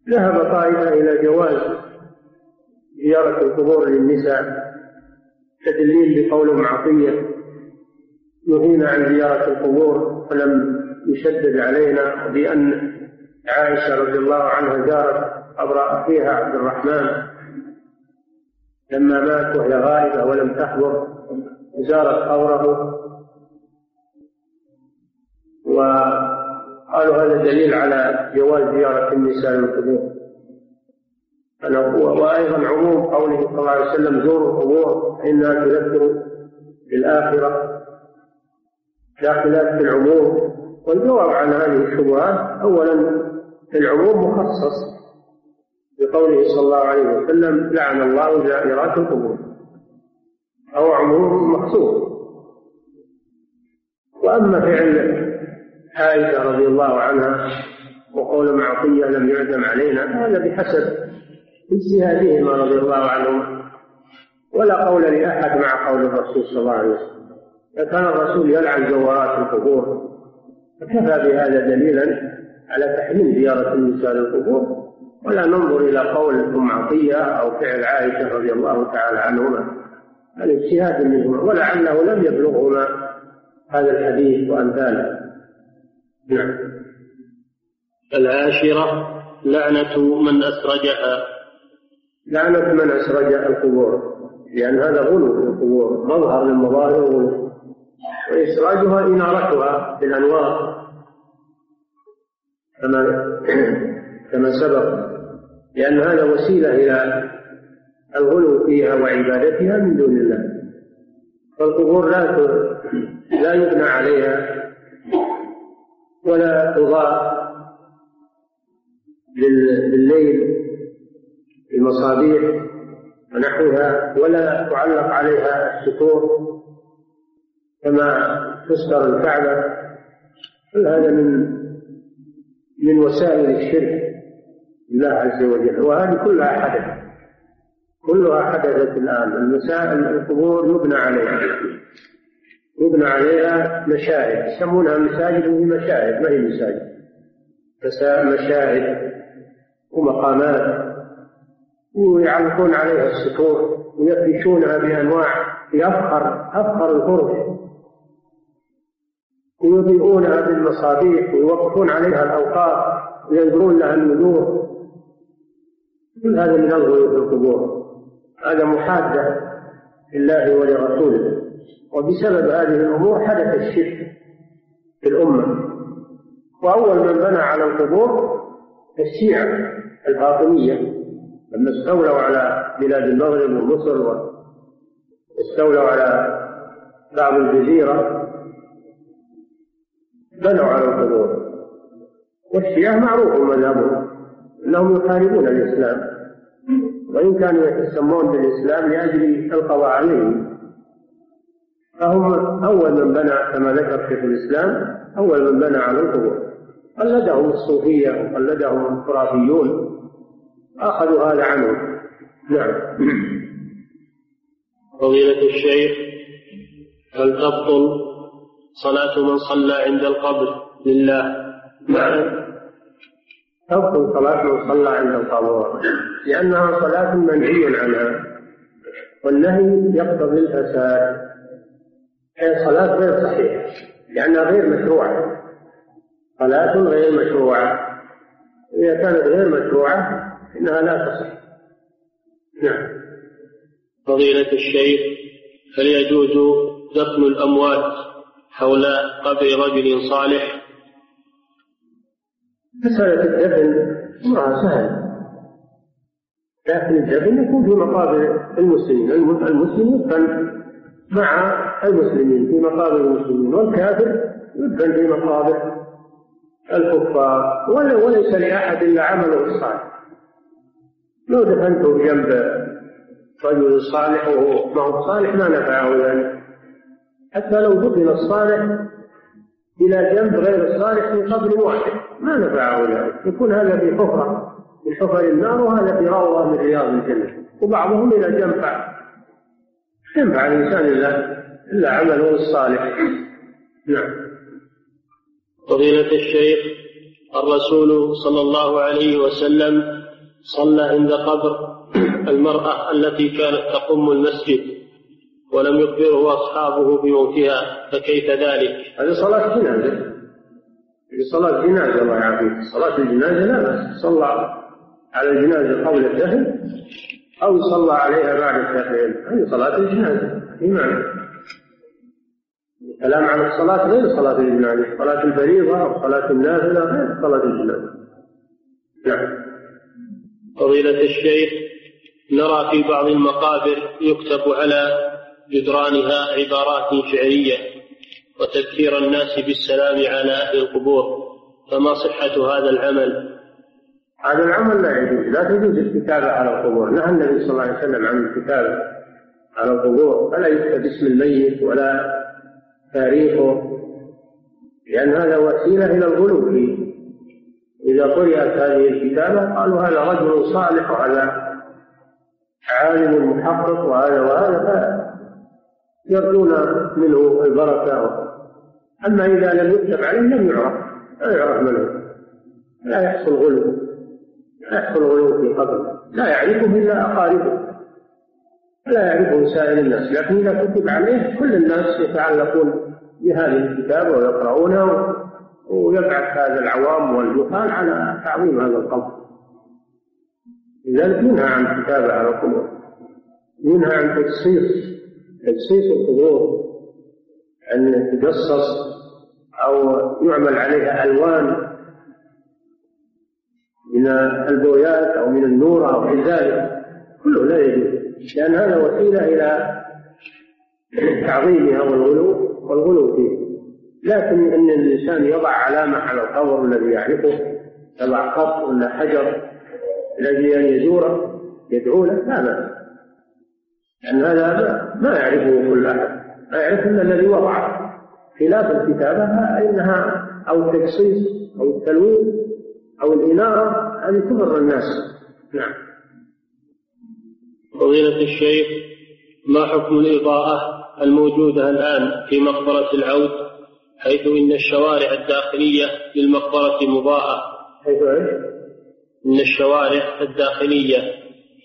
ذهب طائفة إلى جواز زيارة القبور للنساء. تدليل بقول معطية نهينا عن زيارة القبور فلم يشدد علينا بأن عائشة رضي الله عنها زارت قبر أخيها عبد الرحمن. لما مات وهي غائبة ولم تحضر زارت قبره. وقالوا هذا دليل على جواز زيارة النساء للقبور. وأيضا عموم قوله صلى الله عليه وسلم زوروا القبور فإنها تذكر بالآخرة داخلات في العموم. والجواب عن هذه الشبهات أولا العموم مخصص بقوله صلى الله عليه وسلم لعن الله زائرات القبور. أو عموم مخصوص. وأما فعل عائشة رضي الله عنها وقول معطية لم يعدم علينا هذا بحسب اجتهادهما رضي الله عنهما ولا قول لأحد مع قول الرسول صلى الله عليه وسلم. فكان الرسول يلعن زوارات القبور فكفى بهذا دليلا على تحريم زيارة النساء للقبور. ولا ننظر إلى قول أم عطية أو فعل عائشة رضي الله تعالى عنهما. هذا اجتهاد منهما ولعله لم يبلغهما هذا الحديث وأمثاله. نعم. العاشرة لعنة من أسرجها. لعنة من أسرج القبور لأن هذا غلو في القبور مظهر من مظاهر الغلو وإسراجها إنارتها بالأنوار كما كما سبق. لأن هذا وسيلة إلى الغلو فيها وعبادتها من دون الله. فالقبور لا لا يبنى عليها ولا تضاء بالليل بالمصابيح ونحوها ولا تعلق عليها السطور كما تستر الكعبة. كل هذا من من وسائل الشرك بالله عز وجل. وهذه كلها حدث. كلها حدثت الآن. المسائل القبور يبنى عليها. يبنى عليها مشاهد. يسمونها مساجد وهي مشاهد ما هي مساجد. مشاهد ومقامات. ويعلقون عليها السطور ويفرشونها بأنواع بأفخر أفخر الفرش. ويضيئونها بالمصابيح ويوقفون عليها الأوقاف وينذرون لها النذور. كل هذا من الغلو في القبور. هذا محادة لله ولرسوله. وبسبب هذه الأمور حدث الشرك في الأمة. وأول من بنى على القبور الشيعة الفاطمية. لما استولوا على بلاد المغرب ومصر واستولوا على بعض الجزيرة بنوا على القبور. والشيعة معروف مذهبهم أنهم يحاربون الإسلام. وإن كانوا يتسمون بالإسلام لأجل القضاء عليهم فهم أول من بنى كما ذكر شيخ الإسلام أول من بنى على القبور. قلدهم الصوفية وقلدهم الخرافيون. أخذوا هذا عنهم نعم. فضيلة الشيخ هل تبطل صلاة من صلى عند القبر؟ لله. نعم. تبطل صلاة من صلى عند القبر. لأنها صلاة منهي عنها والنهي يقتضي الفساد. هي صلاة غير صحيحة لأنها غير مشروعة. صلاة غير مشروعة. إذا كانت غير مشروعة إنها لا تصح. نعم. فضيلة الشيخ هل يجوز دفن الأموات حول قبر رجل صالح؟ مسألة الدفن أمرها سهل. لكن الدفن يكون في مقابر المسلمين. المسلم يدفن مع المسلمين في مقابر المسلمين. والكافر يدفن في مقابر الكفار. وليس لأحد إلا عمله الصالح. لو دفنته جنب رجل صالح وهو ما هو صالح ما نفعه ذلك. حتى لو دفن الصالح إلى جنب غير الصالح في قبر واحد ما نفعه ذلك. يكون هذا في حفرة من حفر النار وهذا في روضة من رياض الجنة. وبعضهم إلى جنب بعض. ينفع الإنسان إلا إلا عمله الصالح. نعم. فضيلة الشيخ الرسول صلى الله عليه وسلم صلى عند قبر المرأة التي كانت تقم المسجد ولم يخبره أصحابه بموتها فكيف ذلك؟ هذه صلاة جنازة. هذه صلاة جنازة الله يعافيك. صلاة الجنازة لا بس صلى على الجنازة قبل الدفن أو صلى عليها بعد الدفن هذه صلاة الجنازة. إيمان الكلام عن الصلاة غير صلاة الجنازة. صلاة الفريضة أو صلاة النافلة غير صلاة الجنازة. نعم. فضيلة الشيخ نرى في بعض المقابر يكتب على جدرانها عبارات شعرية وتذكير الناس بالسلام على أهل القبور فما صحة هذا العمل؟ هذا العمل لا يجوز لا تجوز الكتابة على القبور نهى النبي صلى الله عليه وسلم عن الكتابة على القبور فلا يكتب اسم الميت ولا تاريخه لأن هذا وسيلة إلى الغلو فيه إذا قرأت هذه الكتابة قالوا هذا رجل صالح وهذا عالم محقق وهذا وهذا فيرجون منه البركة. أما إذا لم يكتب عليه لم يعرف لا يعرف من هو. لا يحصل غلو لا يحصل غلو في قبره. لا يعرفه إلا أقاربه. لا يعرفه سائر الناس. لكن إذا كتب عليه كل الناس يتعلقون بهذه الكتابة ويقرؤونه ويبعث هذا العوام والجهال على تعظيم هذا القبر. لذلك ينهى عن الكتابة على القبور. ينهى عن تجصيص تجصيص القبور أن تجصص أو يعمل عليها ألوان من البويات أو من النور أو غير ذلك. كله لا يجوز. لأن هذا وسيلة إلى تعظيمها والغلو والغلو فيه. لكن إن الإنسان يضع علامة على القبر الذي يعرفه يضع خط ولا حجر الذي أن يزوره يدعو له لا بأس. لأن هذا ما يعرفه كل أحد. ما يعرف إلا الذي وضعه خلاف الكتابة إنها أو التقصيص أو التلوين أو الإنارة هذه تضر الناس. نعم. فضيلة الشيخ ما حكم الإضاءة الموجودة الآن في مقبرة العود؟ حيث إن الشوارع الداخلية للمقبرة مضاءة حيث إيش؟ إن الشوارع الداخلية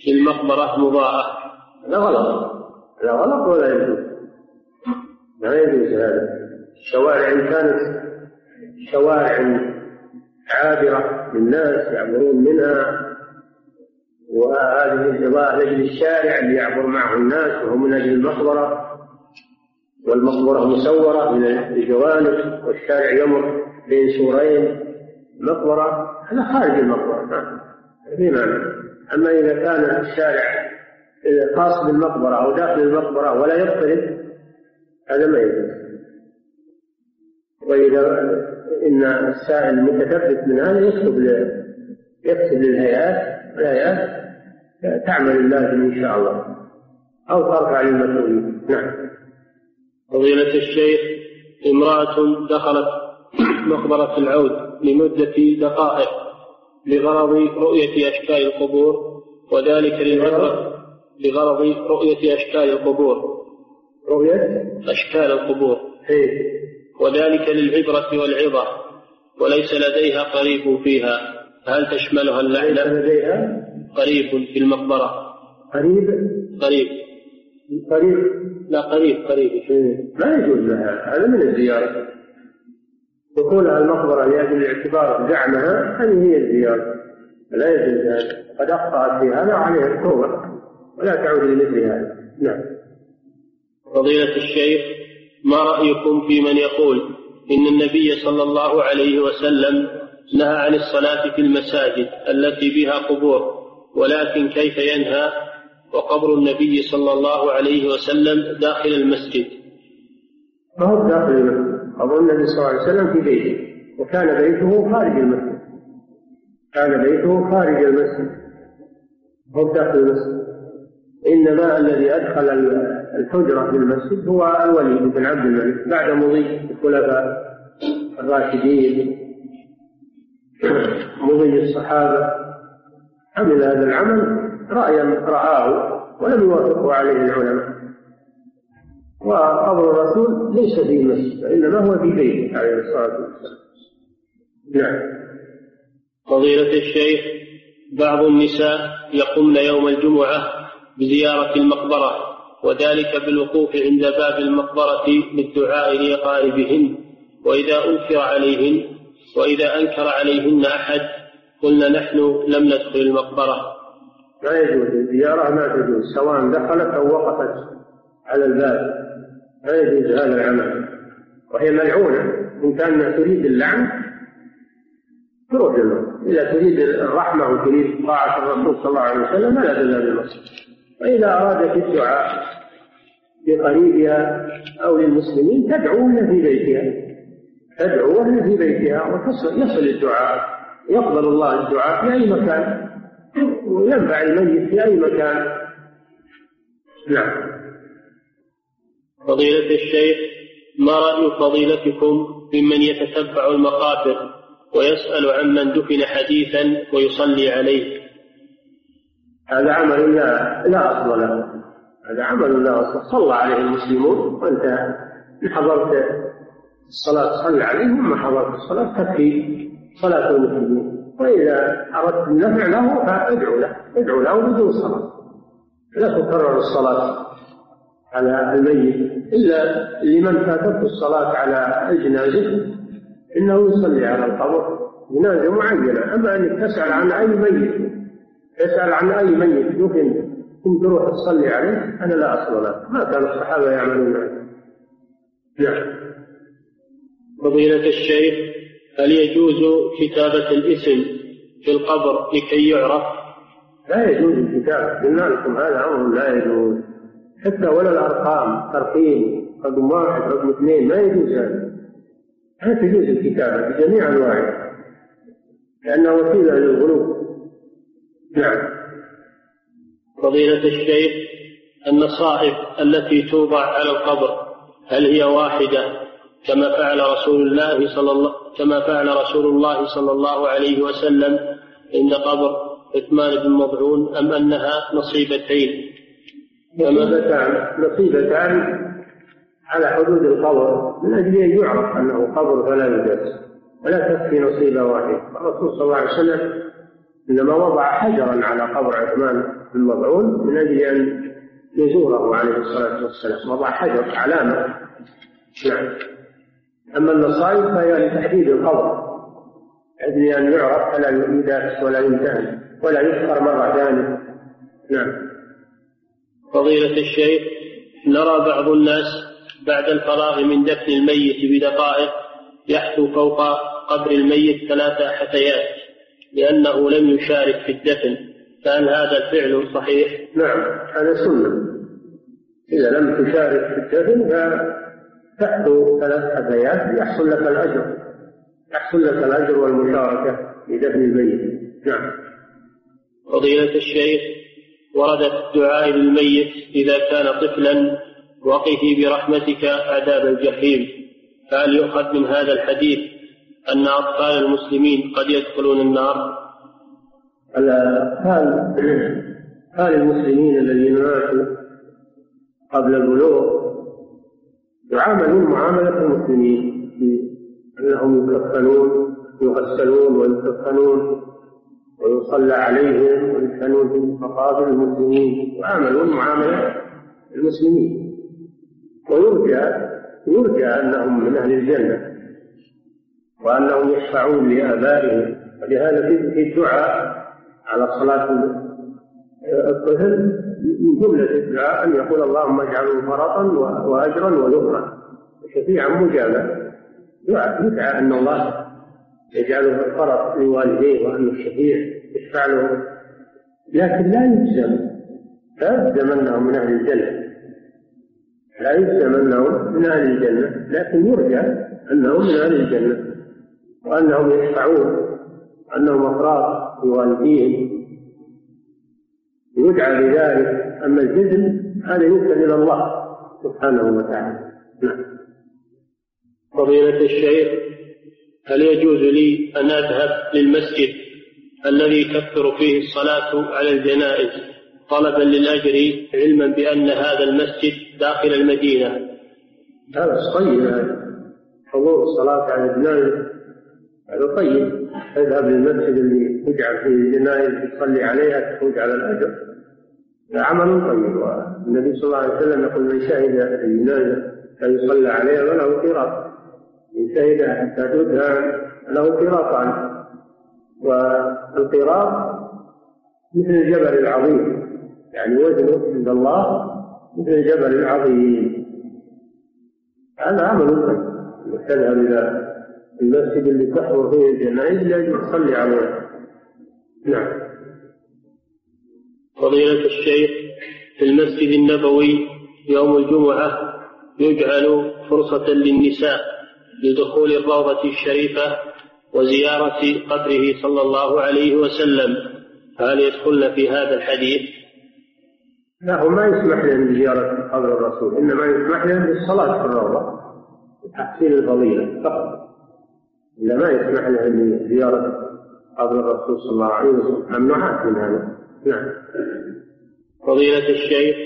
للمقبرة مضاءة هذا غلط. هذا غلط ولا يجوز؟ لا يجوز هذا. الشوارع إن كانت شوارع عابرة للناس يعبرون منها وهذه الإضاءة لأجل الشارع اللي يعبر معه الناس وهو من أجل المقبرة والمقبرة مسورة من الجوانب والشارع يمر بين سورين. مقبرة هذا خارج المقبرة في معنى. أما إذا كان الشارع خاص بالمقبرة أو داخل المقبرة ولا يضطرب هذا ما يجوز. وإذا إن السائل المتثبت من هذا يكتب يكتب للهيئات الهيئات تعمل اللازم إن شاء الله. أو ترفع للمسؤولين. نعم. فضيلة الشيخ امرأة دخلت مقبرة العود لمدة دقائق لغرض رؤية أشكال القبور وذلك للعبرة لغرض رؤية أشكال القبور. رؤية؟ أشكال القبور. إيه. وذلك للعبرة والعظة وليس لديها قريب فيها. هل تشملها اللعنة؟ ليس لديها. قريب في المقبرة. قريب؟ قريب. قريب؟ لا قريب قريب. ما يجوز لها. هذا من الزيارة. دخولها المقبرة لأجل الاعتبار زعمها هذه هي الزيارة. لا يجوز هذا قد أخطأت في هذا وعليها التوبة ولا تعود لمثل هذا. نعم. فضيلة الشيخ ما رأيكم في من يقول إن النبي صلى الله عليه وسلم نهى عن الصلاة في المساجد التي بها قبور ولكن كيف ينهى وقبر النبي صلى الله عليه وسلم داخل المسجد. ما هو داخل المسجد؟ قبر النبي صلى الله عليه وسلم في بيته وكان بيته خارج المسجد. كان بيته خارج المسجد. هو داخل المسجد؟ إنما الذي أدخل الحجرة في المسجد هو الوليد بن عبد الملك بعد مضي الخلفاء الراشدين. مضي الصحابة. عمل هذا العمل رأيا رآه ولم يوافقه عليه العلماء. وقبر الرسول ليس في المسجد وإنما هو في بيته عليه الصلاة والسلام. نعم. فضيلة الشيخ بعض النساء يقمن يوم الجمعة بزيارة المقبرة وذلك بالوقوف عند باب المقبرة للدعاء لأقاربهن وإذا أنكر عليهن وإذا أنكر عليهن أحد قلنا نحن لم ندخل المقبرة. لا يجوز الزيارة ما تجوز سواء دخلت أو وقفت على الباب لا يجوز هذا العمل. وهي ملعونة إن كان تريد اللعن تروح للمسجد إذا تريد الرحمة وتريد طاعة الرسول صلى الله عليه وسلم فلا تذهب للمسجد وإذا أرادت الدعاء لقريبها أو للمسلمين تدعو في بيتها. تدعو في بيتها وتصل يصل الدعاء. يقبل الله الدعاء في أي مكان. وينفع الميت في أي مكان. نعم. فضيلة الشيخ ما رأي فضيلتكم ممن يتتبع المقابر ويسأل عمن دفن حديثا ويصلي عليه؟ هذا عمل لا لا أصل له. هذا عمل لا أصل. صلى عليه المسلمون وأنت إن حضرت الصلاة صلى عليه وما حضرت الصلاة تكفي صلاة المسلمين. وإذا أردت النفع له فادعو له ادعو له بدون صلاة. لا تكرر الصلاة على الميت إلا لمن فاتته الصلاة على الجنازة. إنه يصلي على القبر جنازة معينة. أما أنك تسأل عن أي ميت تسأل عن أي ميت دفن ثم تروح تصلي عليه أنا لا أصل له. ما كان الصحابة يعملون نعم. فضيلة الشيخ هل يجوز كتابة الاسم في القبر لكي يعرف؟ لا يجوز الكتابة قلنا لكم هذا أمر لا يجوز. حتى ولا الأرقام ترقيم رقم واحد رقم اثنين ما يجوز هذا. لا تجوز الكتابة بجميع أنواعها. لأنها وسيلة للغلو. نعم. فضيلة الشيخ النصائح التي توضع على القبر هل هي واحدة كما فعل رسول الله صلى الله كما فعل رسول الله صلى الله عليه وسلم عند قبر عثمان بن مضعون أم أنها نصيبتين؟ نصيبتان نصيبتان على حدود القبر من أجل أن يعرف أنه قبر فلا يجلس ولا تكفي نصيبة واحدة الرسول صلى الله عليه وسلم إنما وضع حجرا على قبر عثمان بن مضعون من أجل أن يزوره عليه الصلاة والسلام. وضع حجر علامة. نعم. أما النصائب فهي لتحديد القبر أجل أن يعرف فلا يداس ولا ينتهي ولا يذكر مرة ثانية. نعم. فضيلة الشيخ نرى بعض الناس بعد الفراغ من دفن الميت بدقائق يحثو فوق قبر الميت ثلاث حثيات لأنه لم يشارك في الدفن فهل هذا الفعل صحيح؟ نعم هذا سنة. إذا لم تشارك في الدفن فتحثو ثلاث حثيات يحصل لك الأجر. يحصل لك الأجر والمشاركة في دفن الميت. نعم. فضيلة الشيخ ورد الدعاء للميت إذا كان طفلا وقه برحمتك عذاب الجحيم. فهل يؤخذ من هذا الحديث أن أطفال المسلمين قد يدخلون النار؟ حال حال المسلمين الذين ماتوا قبل البلوغ يعاملون معاملة المسلمين أنهم يكفنون يغسلون ويكفنون ويصلى عليهم ويدفنون في مقابر المسلمين. يعاملون معاملة المسلمين. ويرجى يرجى أنهم من أهل الجنة وأنهم يشفعون لآبائهم. ولهذا في الدعاء على صلاة الطفل من جملة الدعاء أن يقول اللهم اجعله فرطا وأجرا ويغرا شفيعا مجابا يدعى أن الله يجعله الفرط لوالديه وأن الشفيع يشفع له لكن لا يلزم لا يلزم أنه من أهل الجنة. لا يلزم أنه من أهل الجنة. لكن يرجى أنه من أهل الجنة. وأنهم يشفعون. أنهم أفراد لوالديهم. يدعى بذلك أما الجزم هذا يوكل إلى الله سبحانه وتعالى. نعم. فضيلة الشيخ هل يجوز لي أن أذهب للمسجد الذي تكثر فيه الصلاة على الجنائز طلبا للأجر علما بأن هذا المسجد داخل المدينة؟ هذا طيب. حضور الصلاة على الجنائز هذا طيب. أذهب للمسجد اللي تجعل فيه الجنائز تصلي عليها تفوز على الأجر. هذا عمل طيب. والنبي صلى الله عليه وسلم يقول من شهد الجنازة فيصلى عليها وله قراط. من شهد حتى تدهى له قراطان والقراط مثل الجبل العظيم. يعني وزنه عند الله مثل الجبل العظيم. هذا عمل طيب. تذهب إلى المسجد اللي تحضر فيه الجنائز لاجل تصلي عليها نعم. فضيلة الشيخ في المسجد النبوي يوم الجمعة يجعل فرصة للنساء لدخول الروضة الشريفة وزيارة قبره صلى الله عليه وسلم هل يدخلن في هذا الحديث؟ لا ما يسمح لهم بزيارة قبر الرسول إنما يسمح لهم بالصلاة في الروضة تحسين الفضيلة فقط إلا ما يسمح لهم بزيارة قبر الرسول صلى الله عليه وسلم ممنوعات من هذا نعم. فضيلة الشيخ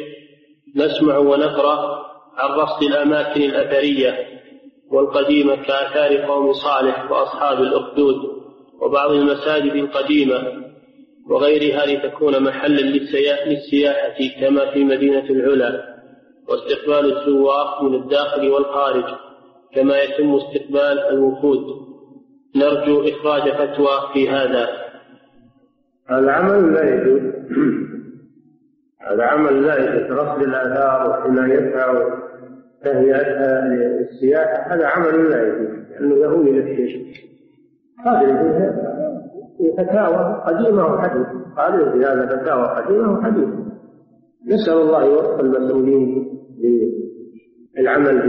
نسمع ونقرأ عن رصد الأماكن الأثرية والقديمة كآثار قوم صالح وأصحاب الأخدود وبعض المساجد القديمة وغيرها لتكون محلا للسياحة كما في مدينة العلا واستقبال الزوار من الداخل والخارج كما يتم استقبال الوفود. نرجو إخراج فتوى في هذا. هذا عمل لا يجوز هذا عمل لا يجوز رصد الآثار وحمايتها وتهيئتها للسياحة هذا عمل لا يجوز لأنه يهوي الشرك هذه فتاوى قديمة وحديثة. هذه في هذا فتاوى قديمة وحديثة. نسأل الله يوفق المسؤولين للعمل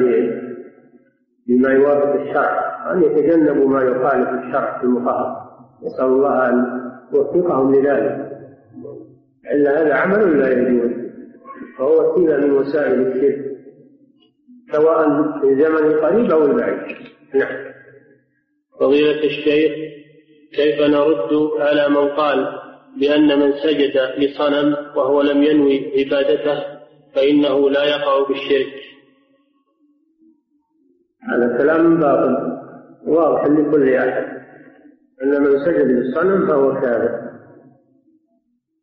بما يوافق الشرع وأن يتجنبوا ما يخالف الشرع في المخالفة نسأل الله أن يوفقهم لذلك. إلا هذا عمل لا يجوز. وهو وسيلة من وسائل الشرك سواء في الزمن القريب أو البعيد نعم. فضيلة الشيخ كيف نرد على من قال بأن من سجد لصنم وهو لم ينوي عبادته فإنه لا يقع بالشرك؟ هذا كلام باطل واضح لكل أحد. أن من سجد للصنم فهو كافر.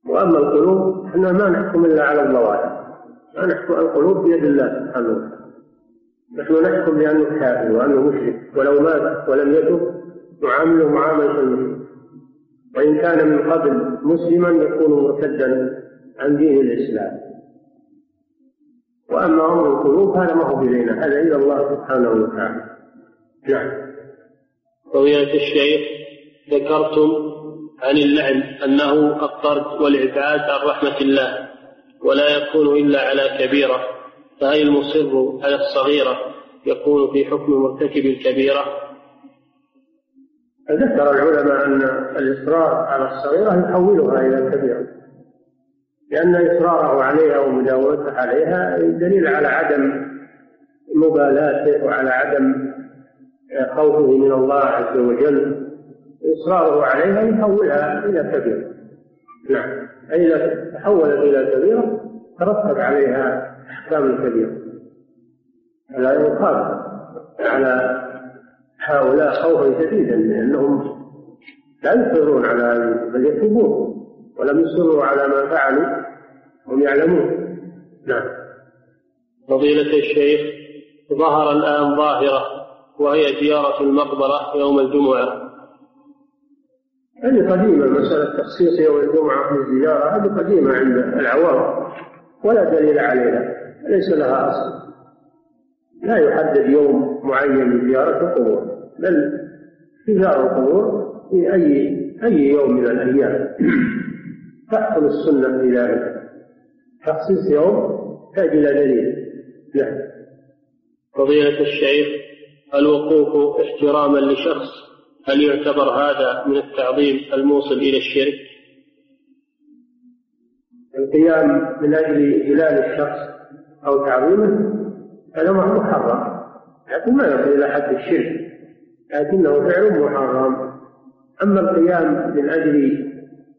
وأما القلوب إحنا ما نحكم إلا على الظواهر. ما نحكم القلوب بيد الله سبحانه وتعالى. نحن نحكم بأنه كافر وأنه مشرك. ولو مات ولم يتب نعامله معاملة المشرك. وإن كان من قبل مسلما يكون مرتدا عن دين الإسلام. وأما أمر القلوب هذا ما هو بيننا. هذا إلى الله سبحانه وتعالى. نعم. فضيلة الشيخ. ذكرتم عن اللعن أنه الطرد والإبعاد عن رحمة الله ولا يكون إلا على كبيرة فهل المصر على الصغيرة يكون في حكم مرتكب الكبيرة؟ ذكر العلماء أن الإصرار على الصغيرة يحولها إلى كبيرة لأن إصراره عليها ومداومته عليها دليل على عدم مبالاته وعلى عدم خوفه من الله عز وجل إصراره عليها يحولها إلى كبيرة نعم. أي إذا تحولت إلى كبيرة ترتب عليها أحكام الكبيرة فلا يخاف على هؤلاء خوفا شديدا لأنهم لا يصرون على بل يتوبون ولم يصروا على ما فعلوا هم يعلمون. نعم. فضيلة الشيخ ظهر الآن ظاهرة وهي زيارة المقبرة يوم الجمعة. هذه قديمة مسألة تخصيص يوم الجمعة في الزيارة هذه قديمة عند العوام ولا دليل عليها ليس لها أصل. لا يحدد يوم معين لزيارة القبور بل زيارة القبور في أي أي يوم من الأيام. تحصل السنة في ذلك. تخصيص يوم يحتاج إلى دليل. نعم. فضيلة الشيخ الوقوف احتراما لشخص هل يعتبر هذا من التعظيم الموصل إلى الشرك؟ القيام من أجل هلال الشخص أو تعظيمه هذا محرم لكن ما يصل إلى حد الشرك لكنه فعل محرم أما القيام من أجل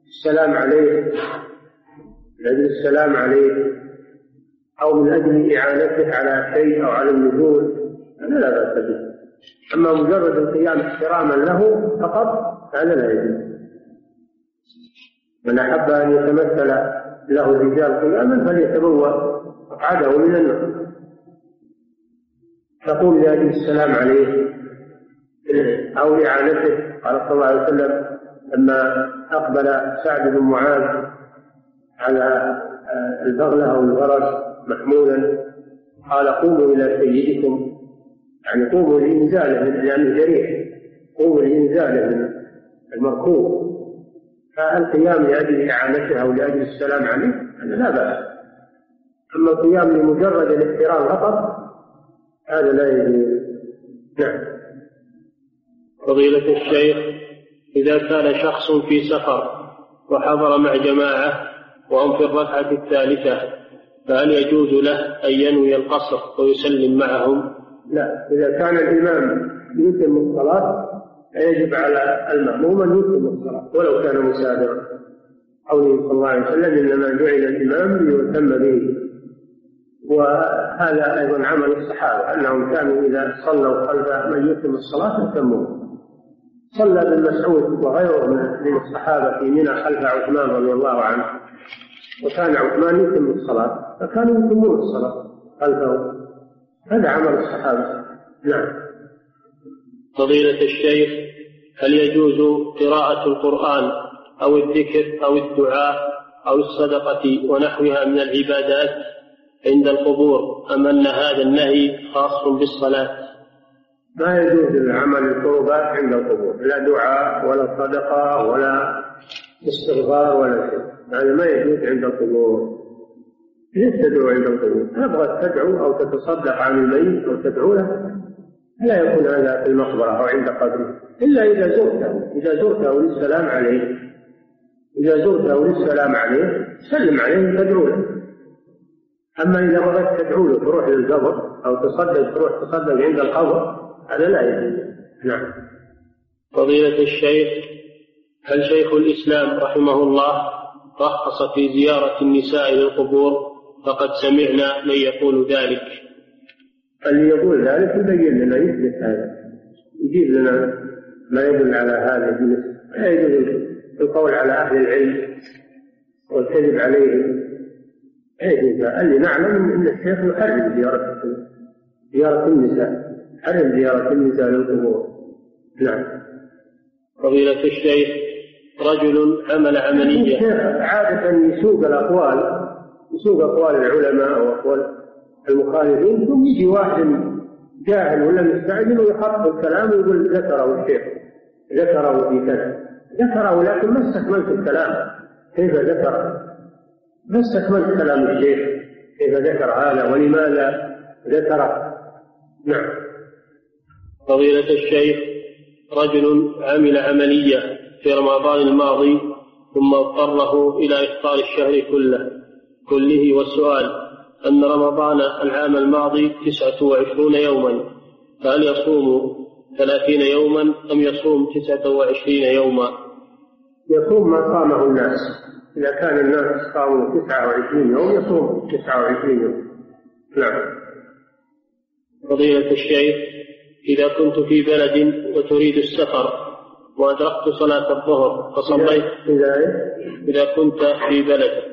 السلام عليه من أجل السلام عليه أو من أجل إعانته على شيء أو على النزول هذا لا بأس به أما مجرد القيام احتراما له فقط هذا لا يجوز. من أحب أن يتمثل له الرجال قياما فليتبوأ مقعده من النار. تقول لأجل السلام عليه أو لإعانته قال صلى الله عليه وسلم لما أقبل سعد بن معاذ على البغلة أو الغرس محمولا قال قوموا إلى سيدكم. يعني قوموا لإنزاله من لأنه جريح قوموا لإنزاله من المركوب. فالقيام لأجل إعانته أو لأجل السلام عليه هذا لا بأس. أما القيام لمجرد الاحترام فقط هذا لا يجوز. نعم. فضيلة الشيخ إذا كان شخص في سفر وحضر مع جماعة وهم في الركعة الثالثة فهل يجوز له أن ينوي القصر ويسلم معهم؟ لا إذا كان الإمام يتم الصلاة فيجب على المأموم أن يتم الصلاة ولو كان مسافرا. قوله صلى الله عليه وسلم إنما جعل الإمام ليتم به. وهذا أيضا عمل الصحابة أنهم كانوا إذا صلوا خلف من يتم الصلاة اتموه صلى ابن مسعود وغيره من الصحابة في منى خلف عثمان رضي الله عنه وكان عثمان يتم الصلاة فكانوا يتمون الصلاة خلفه. هذا عمل الصحابة. نعم. فضيلة الشيخ هل يجوز قراءة القرآن أو الذكر أو الدعاء أو الصدقة ونحوها من العبادات عند القبور أم أن هذا النهي خاص بالصلاة؟ ما يجوز العمل القربات عند القبور لا دعاء ولا صدقة ولا استغفار ولا شيء. هذا ما يجوز عند القبور. ليش تدعو عند القبور؟ تبغى تدعو أو تتصدق عن الميت أو تدعو له. لا يكون هذا في المقبرة أو عند قبره. إلا إذا زرته. إذا زرته للسلام عليه. إذا زرته للسلام عليه سلم عليه وتدعو له. أما إذا بغيت تدعو له تروح للقبر أو تصدق تروح تصدق عند القبر هذا لا يجوز. نعم. فضيلة الشيخ هل شيخ الإسلام رحمه الله رخص في زيارة النساء للقبور؟ فقد سمعنا من يقول ذلك. اللي يقول ذلك يبين لنا يثبت هذا. يجيب لنا ما يدل على هذا لا يجوز القول على أهل العلم والكذب عليهم. يجوز. اللي نعلم أن الشيخ يحرم زيارة زيارة النساء. حرم زيارة النساء للقبور. نعم. فضيلة الشيخ رجل عمل عملية. الشيخ عادة يسوق الأقوال. يسوق أقوال العلماء وأقوال المخالفين ثم يجي واحد جاهل ولا مستعجل ويحط الكلام ويقول ذكره الشيخ ذكره في كذا ذكره لكن ما استكملت الكلام. كيف ذكر ما استكملت كلام الشيخ. كيف ذكر هذا ولماذا ذكره؟ نعم. فضيلة الشيخ رجل عمل عملية في رمضان الماضي ثم اضطره إلى إفطار الشهر كله. كله والسؤال أن رمضان العام الماضي تسعة وعشرون يوما فهل يصوم ثلاثين يوما أم يصوم تسعة وعشرين يوما؟ يصوم ما صامه الناس. إذا كان الناس صاموا تسعة وعشرين يوم يصوم تسعة وعشرين يوم. نعم. فضيلة الشيخ إذا كنت في بلد وتريد السفر وأدركت صلاة الظهر فصليت. إذا إذا كنت في بلد.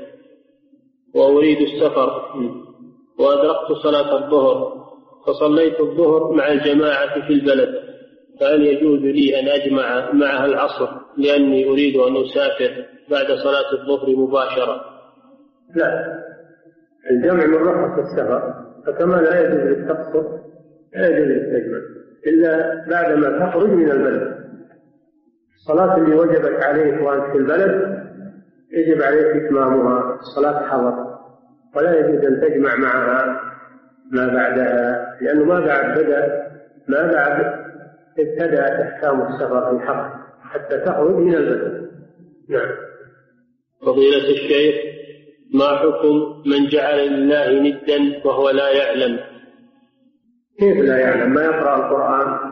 وأريد السفر. وأدركت صلاة الظهر. فصليت الظهر مع الجماعة في البلد. فهل يجوز لي أن أجمع معها العصر لأني أريد أن أسافر بعد صلاة الظهر مباشرة؟ لا. الجمع من رخص السفر. فكما لا يجوز للتقصر لا يجوز للتجمع. إلا بعدما تخرج من البلد. الصلاة اللي وجبت عليك وأنت في البلد يجب عليك إتمامها صلاة حضر. ولا يجوز أن تجمع معها ما بعدها لأنه ما بعد بدأ ما بعد ابتدأت أحكام السفر في حق حتى تخرج من البلد نعم. فضيلة الشيخ ما حكم من جعل لله ندا وهو لا يعلم؟ كيف لا يعلم؟ ما يقرأ القرآن؟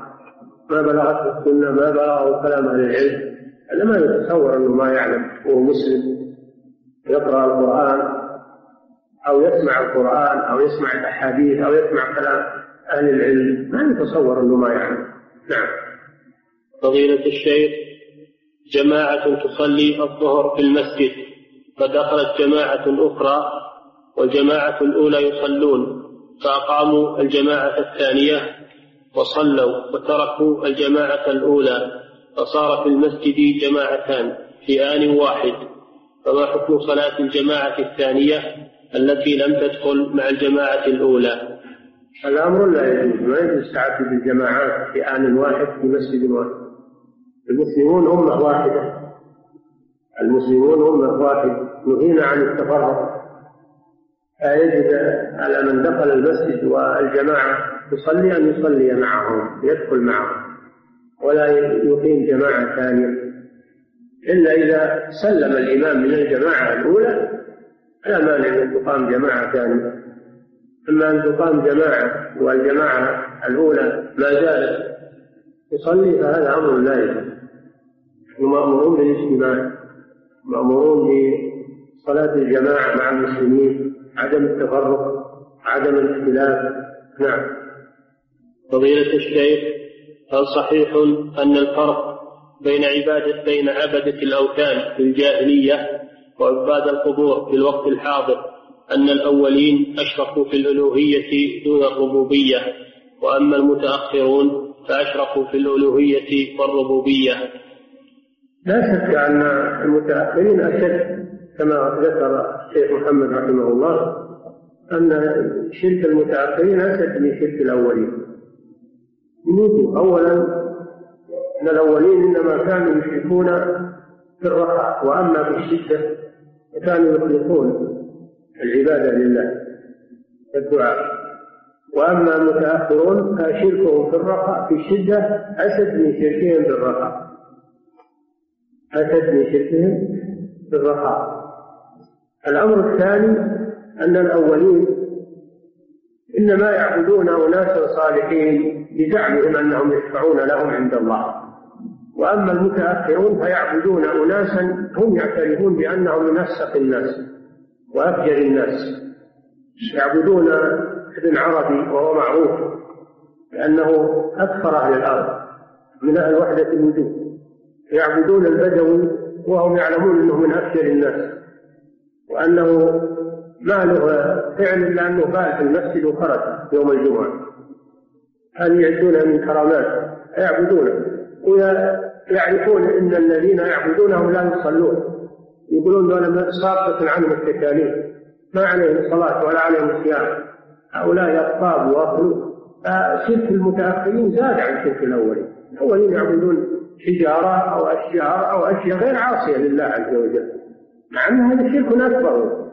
ما بلغته السنة؟ ما بلغه كلام أهل العلم؟ هذا ما يتصور أنه ما يعلم. وهو مسلم يقرأ القرآن أو يسمع القرآن أو يسمع الأحاديث أو يسمع كلام أهل العلم. ما يتصور أنه ما يعلم. نعم. فضيلة الشيخ جماعة تصلي الظهر في المسجد فدخلت جماعة أخرى والجماعة الأولى يصلون فأقاموا الجماعة الثانية وصلوا وتركوا الجماعة الأولى. فصار في المسجد جماعتان في آن واحد. فما حكم صلاة الجماعة الثانية التي لم تدخل مع الجماعة الأولى؟ الأمر لا يجوز. ما يجوز تعدد الجماعات في آن واحد في مسجد واحد. المسلمون أمة واحدة. المسلمون أمة واحدة نهينا عن التفرق. فيجب على من دخل المسجد والجماعة يصلي أن يصلي معهم يدخل معهم. ولا يقيم جماعة ثانية. إلا إذا سلم الإمام من الجماعة الأولى لا مانع أن تقام جماعة ثانية. أما أن تقام جماعة والجماعة الأولى ما زالت تصلي فهذا أمر لا يجوز. مأمورون بالاجتماع مأمورون بصلاة الجماعة مع المسلمين عدم التفرق عدم الاختلاف. نعم. فضيلة الشيخ هل صحيح أن الفرق بين عبادة بين عبدة الأوثان في الجاهلية وعباد القبور في الوقت الحاضر أن الأولين أشركوا في الألوهية دون الربوبية وأما المتأخرون فأشركوا في الألوهية والربوبية؟ لا شك أن المتأخرين أشد كما ذكر الشيخ محمد رحمه الله أن شرك المتأخرين أشد من شرك الأولين. أولا أن الأولين إنما كانوا يشركون في الرخاء وأما في الشدة فكانوا يخلصون العبادة لله والدعاء. وأما المتأخرون فشركهم في الرخاء في الشدة أشد من شركهم في الرخاء. أشد من شركهم في الرخاء. الأمر الثاني أن الأولين إنما يعبدون أناسا صالحين بزعمهم أنهم يشفعون لهم عند الله. وأما المتأخرون فيعبدون أناسا هم يعترفون بأنهم من أفسق الناس وأفجر الناس. يعبدون ابن عربي وهو معروف لأنه أكثر أهل الأرض من أهل وحدة الوجود. يعبدون البدوي وهم يعلمون أنه من أفجر الناس وأنه ما له فعل إلا أنه بال في المسجد وخرج يوم الجمعة. هذه يعدونها من كرامات؟ يعبدونه ويعرفون أن الذين يعبدونهم لا يصلون. يقولون دول ساقطة عنهم التكاليف. ما عليهم صلاة ولا عليهم صيام هؤلاء أطباب وأخلوق فشرك المتأخرين زاد عن شرك الأولين. الأولين يعبدون حجارة أو أشجار أو أشياء غير عاصية لله عز وجل. مع أن هذا شرك أكبر.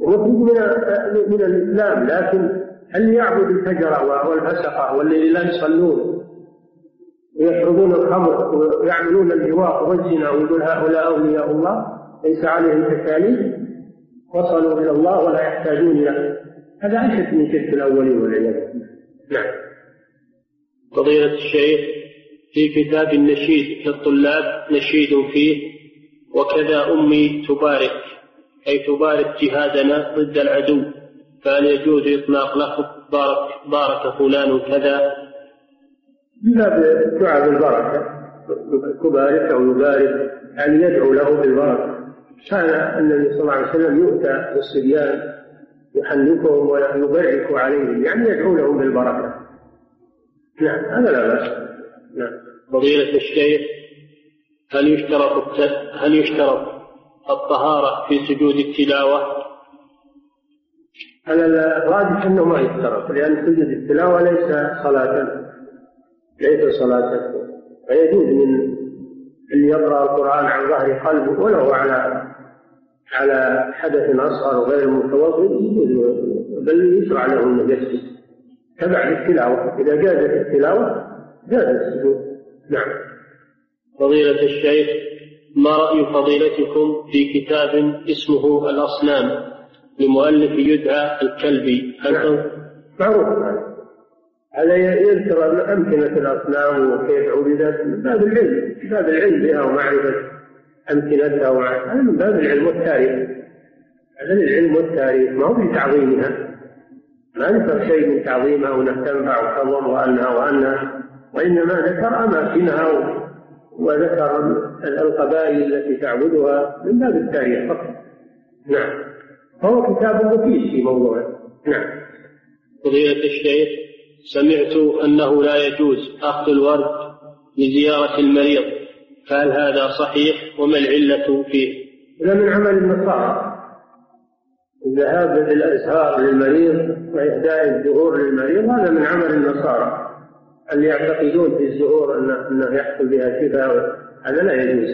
ومخرج من من الإسلام لكن هل يعبد الفجر والفسقة والذي لا يصلون؟ ويشربون الخمر ويعملون اللواء والزنا ويقول هؤلاء أولياء الله ليس عليهم تكاليف؟ وصلوا إلى الله ولا يحتاجون إلى هذا أشد من شرك الأولين والعياذ نعم. فضيلة الشيخ في كتاب النشيد للطلاب نشيد فيه وكذا أمي تبارك. أي تبارك جهادنا ضد العدو فهل يجوز إطلاق لفظ بارك بارك فلان كذا؟ لا بالدعاء بالبركة تبارك أو يبارك أن يدعو له بالبركة. كان النبي صلى الله عليه وسلم يؤتى بالصبيان يحنكهم ويبرك عليهم يعني يدعو لهم بالبركة. نعم هذا لا بأس. نعم. فضيلة الشيخ هل يشترط هل يشترط الطهارة في سجود التلاوة؟ على الراجح أنه ما يشترط لأن سجود التلاوة ليس صلاة ليس صلاة. فيجوز من أن يقرأ القرآن عن ظهر قلبه ولو على على حدث أصغر غير متوضئ بل يشرع له يسجد. تبع التلاوة إذا جازت التلاوة جاز السجود. نعم. فضيلة الشيخ ما رأي فضيلتكم في كتاب اسمه الأصنام لمؤلف يدعى الكلبي؟ هل نعم. معروف هذا. يذكر أمكنة الأصنام وكيف عبدت من باب العلم باب العلم بها ومعرفة أمكنتها هذا من باب العلم والتاريخ. هذا العلم والتاريخ ما هو في تعظيمها ما ذكر شيء من تعظيمها وانها تنفع وتضر وانها وانها وإنما ذكر أماكنها وذكر القبائل التي تعبدها من باب التاريخ فقط. نعم. فهو كتاب مفيد في موضوعه نعم. فضيلة الشيخ سمعت أنه لا يجوز أخذ الورد لزيارة المريض. فهل هذا صحيح؟ وما العلة فيه؟ هذا من عمل النصارى. الذهاب بالأزهار للمريض وإهداء الزهور للمريض هذا من عمل النصارى. اللي يعتقدون في الزهور أنه, أنه يحصل بها شفاء. هذا لا يجوز.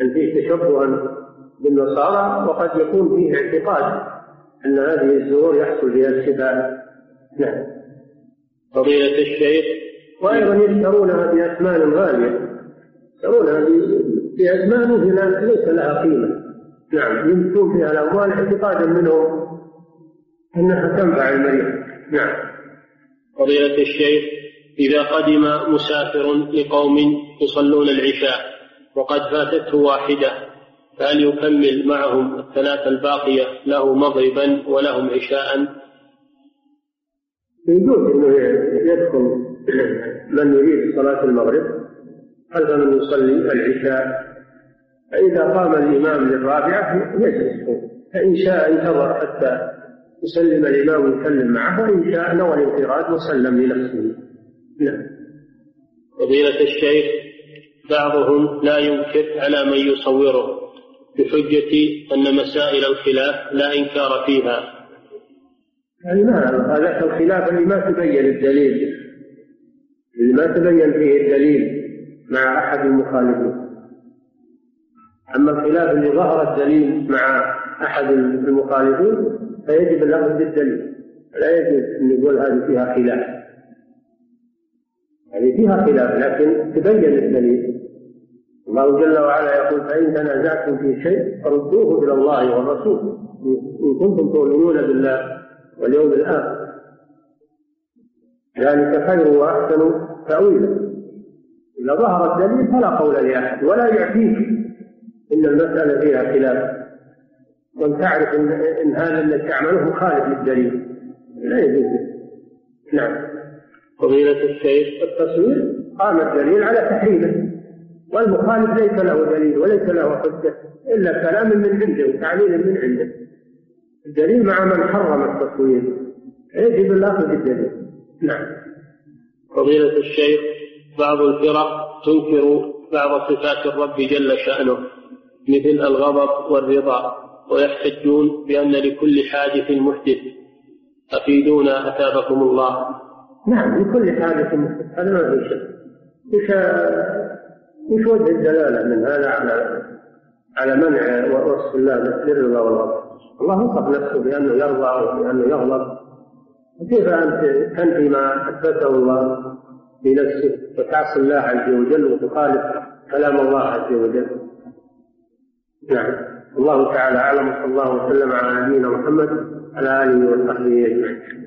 أن فيه تشبها بالنصارى وقد يكون فيه اعتقاد أن هذه الزهور يحصل بها الشفاء. نعم. فضيلة الشيخ. وأيضا يشترونها بأثمان غالية. يشترونها بأثمان ليس لها قيمة. نعم. يمسكون فيها الأموال اعتقادا منهم أنها تنفع المريض. نعم. فضيلة الشيخ. إذا قدم مسافر لقوم يصلون العشاء وقد فاتته واحدة فهل يكمل معهم الثلاث الباقية له مغربا ولهم عشاء؟ يجوز إنه يدخل من يريد صلاة المغرب خلف من يصلي العشاء فإذا قام الإمام للرابعة يجلس فإن شاء انتظر حتى يسلم الإمام ويسلم معه وإن شاء نوى الانفراد وسلم لنفسه نعم. فضيلة الشيخ بعضهم لا ينكر على من يصوره بحجة أن مسائل الخلاف لا إنكار فيها. يعني ما هذا الخلاف اللي ما تبين الدليل اللي ما تبين فيه الدليل مع أحد المخالفين. أما الخلاف اللي ظهر الدليل مع أحد المخالفين فيجب الأخذ بالدليل. لا يجوز أن يقول هذه فيها خلاف. يعني فيها خلاف لكن تبين الدليل. الله جل وعلا يقول فإن تنازعتم في شيء فردوه إلى الله والرسول. إن كنتم تؤمنون بالله واليوم الآخر. ذلك خير وأحسن تأويلا. إذا ظهر الدليل فلا قول لأحد ولا يعفيك. إن المسألة فيها خلاف. وأن تعرف إن, إن هذا الذي تعمله مخالف للدليل. لا يجوز. نعم. فضيلة الشيخ التصوير قام الدليل على تحريمه والمخالف ليس له دليل وليس له حجة إلا كلام من عنده وتعليل من عنده. الدليل مع من حرم التصوير. يجب الأخذ بالدليل. نعم. فضيلة الشيخ بعض الفرق تنكر بعض صفات الرب جل شأنه مثل الغضب والرضا ويحتجون بأن لكل حادث محدث. أفيدونا أثابكم الله. نعم لكل محدث هذا ما في شك. وش وش وجه الدلالة من هذا على على منع وصف الله بالرضا والغضب الله وصف نفسه بأنه يرضى وبأنه يغضب. كيف أنت تنفي ما أثبته الله بنفسه وتعصي الله عز وجل وتخالف كلام الله عز وجل. نعم. الله تعالى أعلم وصلى الله وسلم على نبينا محمد على آله وصحبه أجمعين.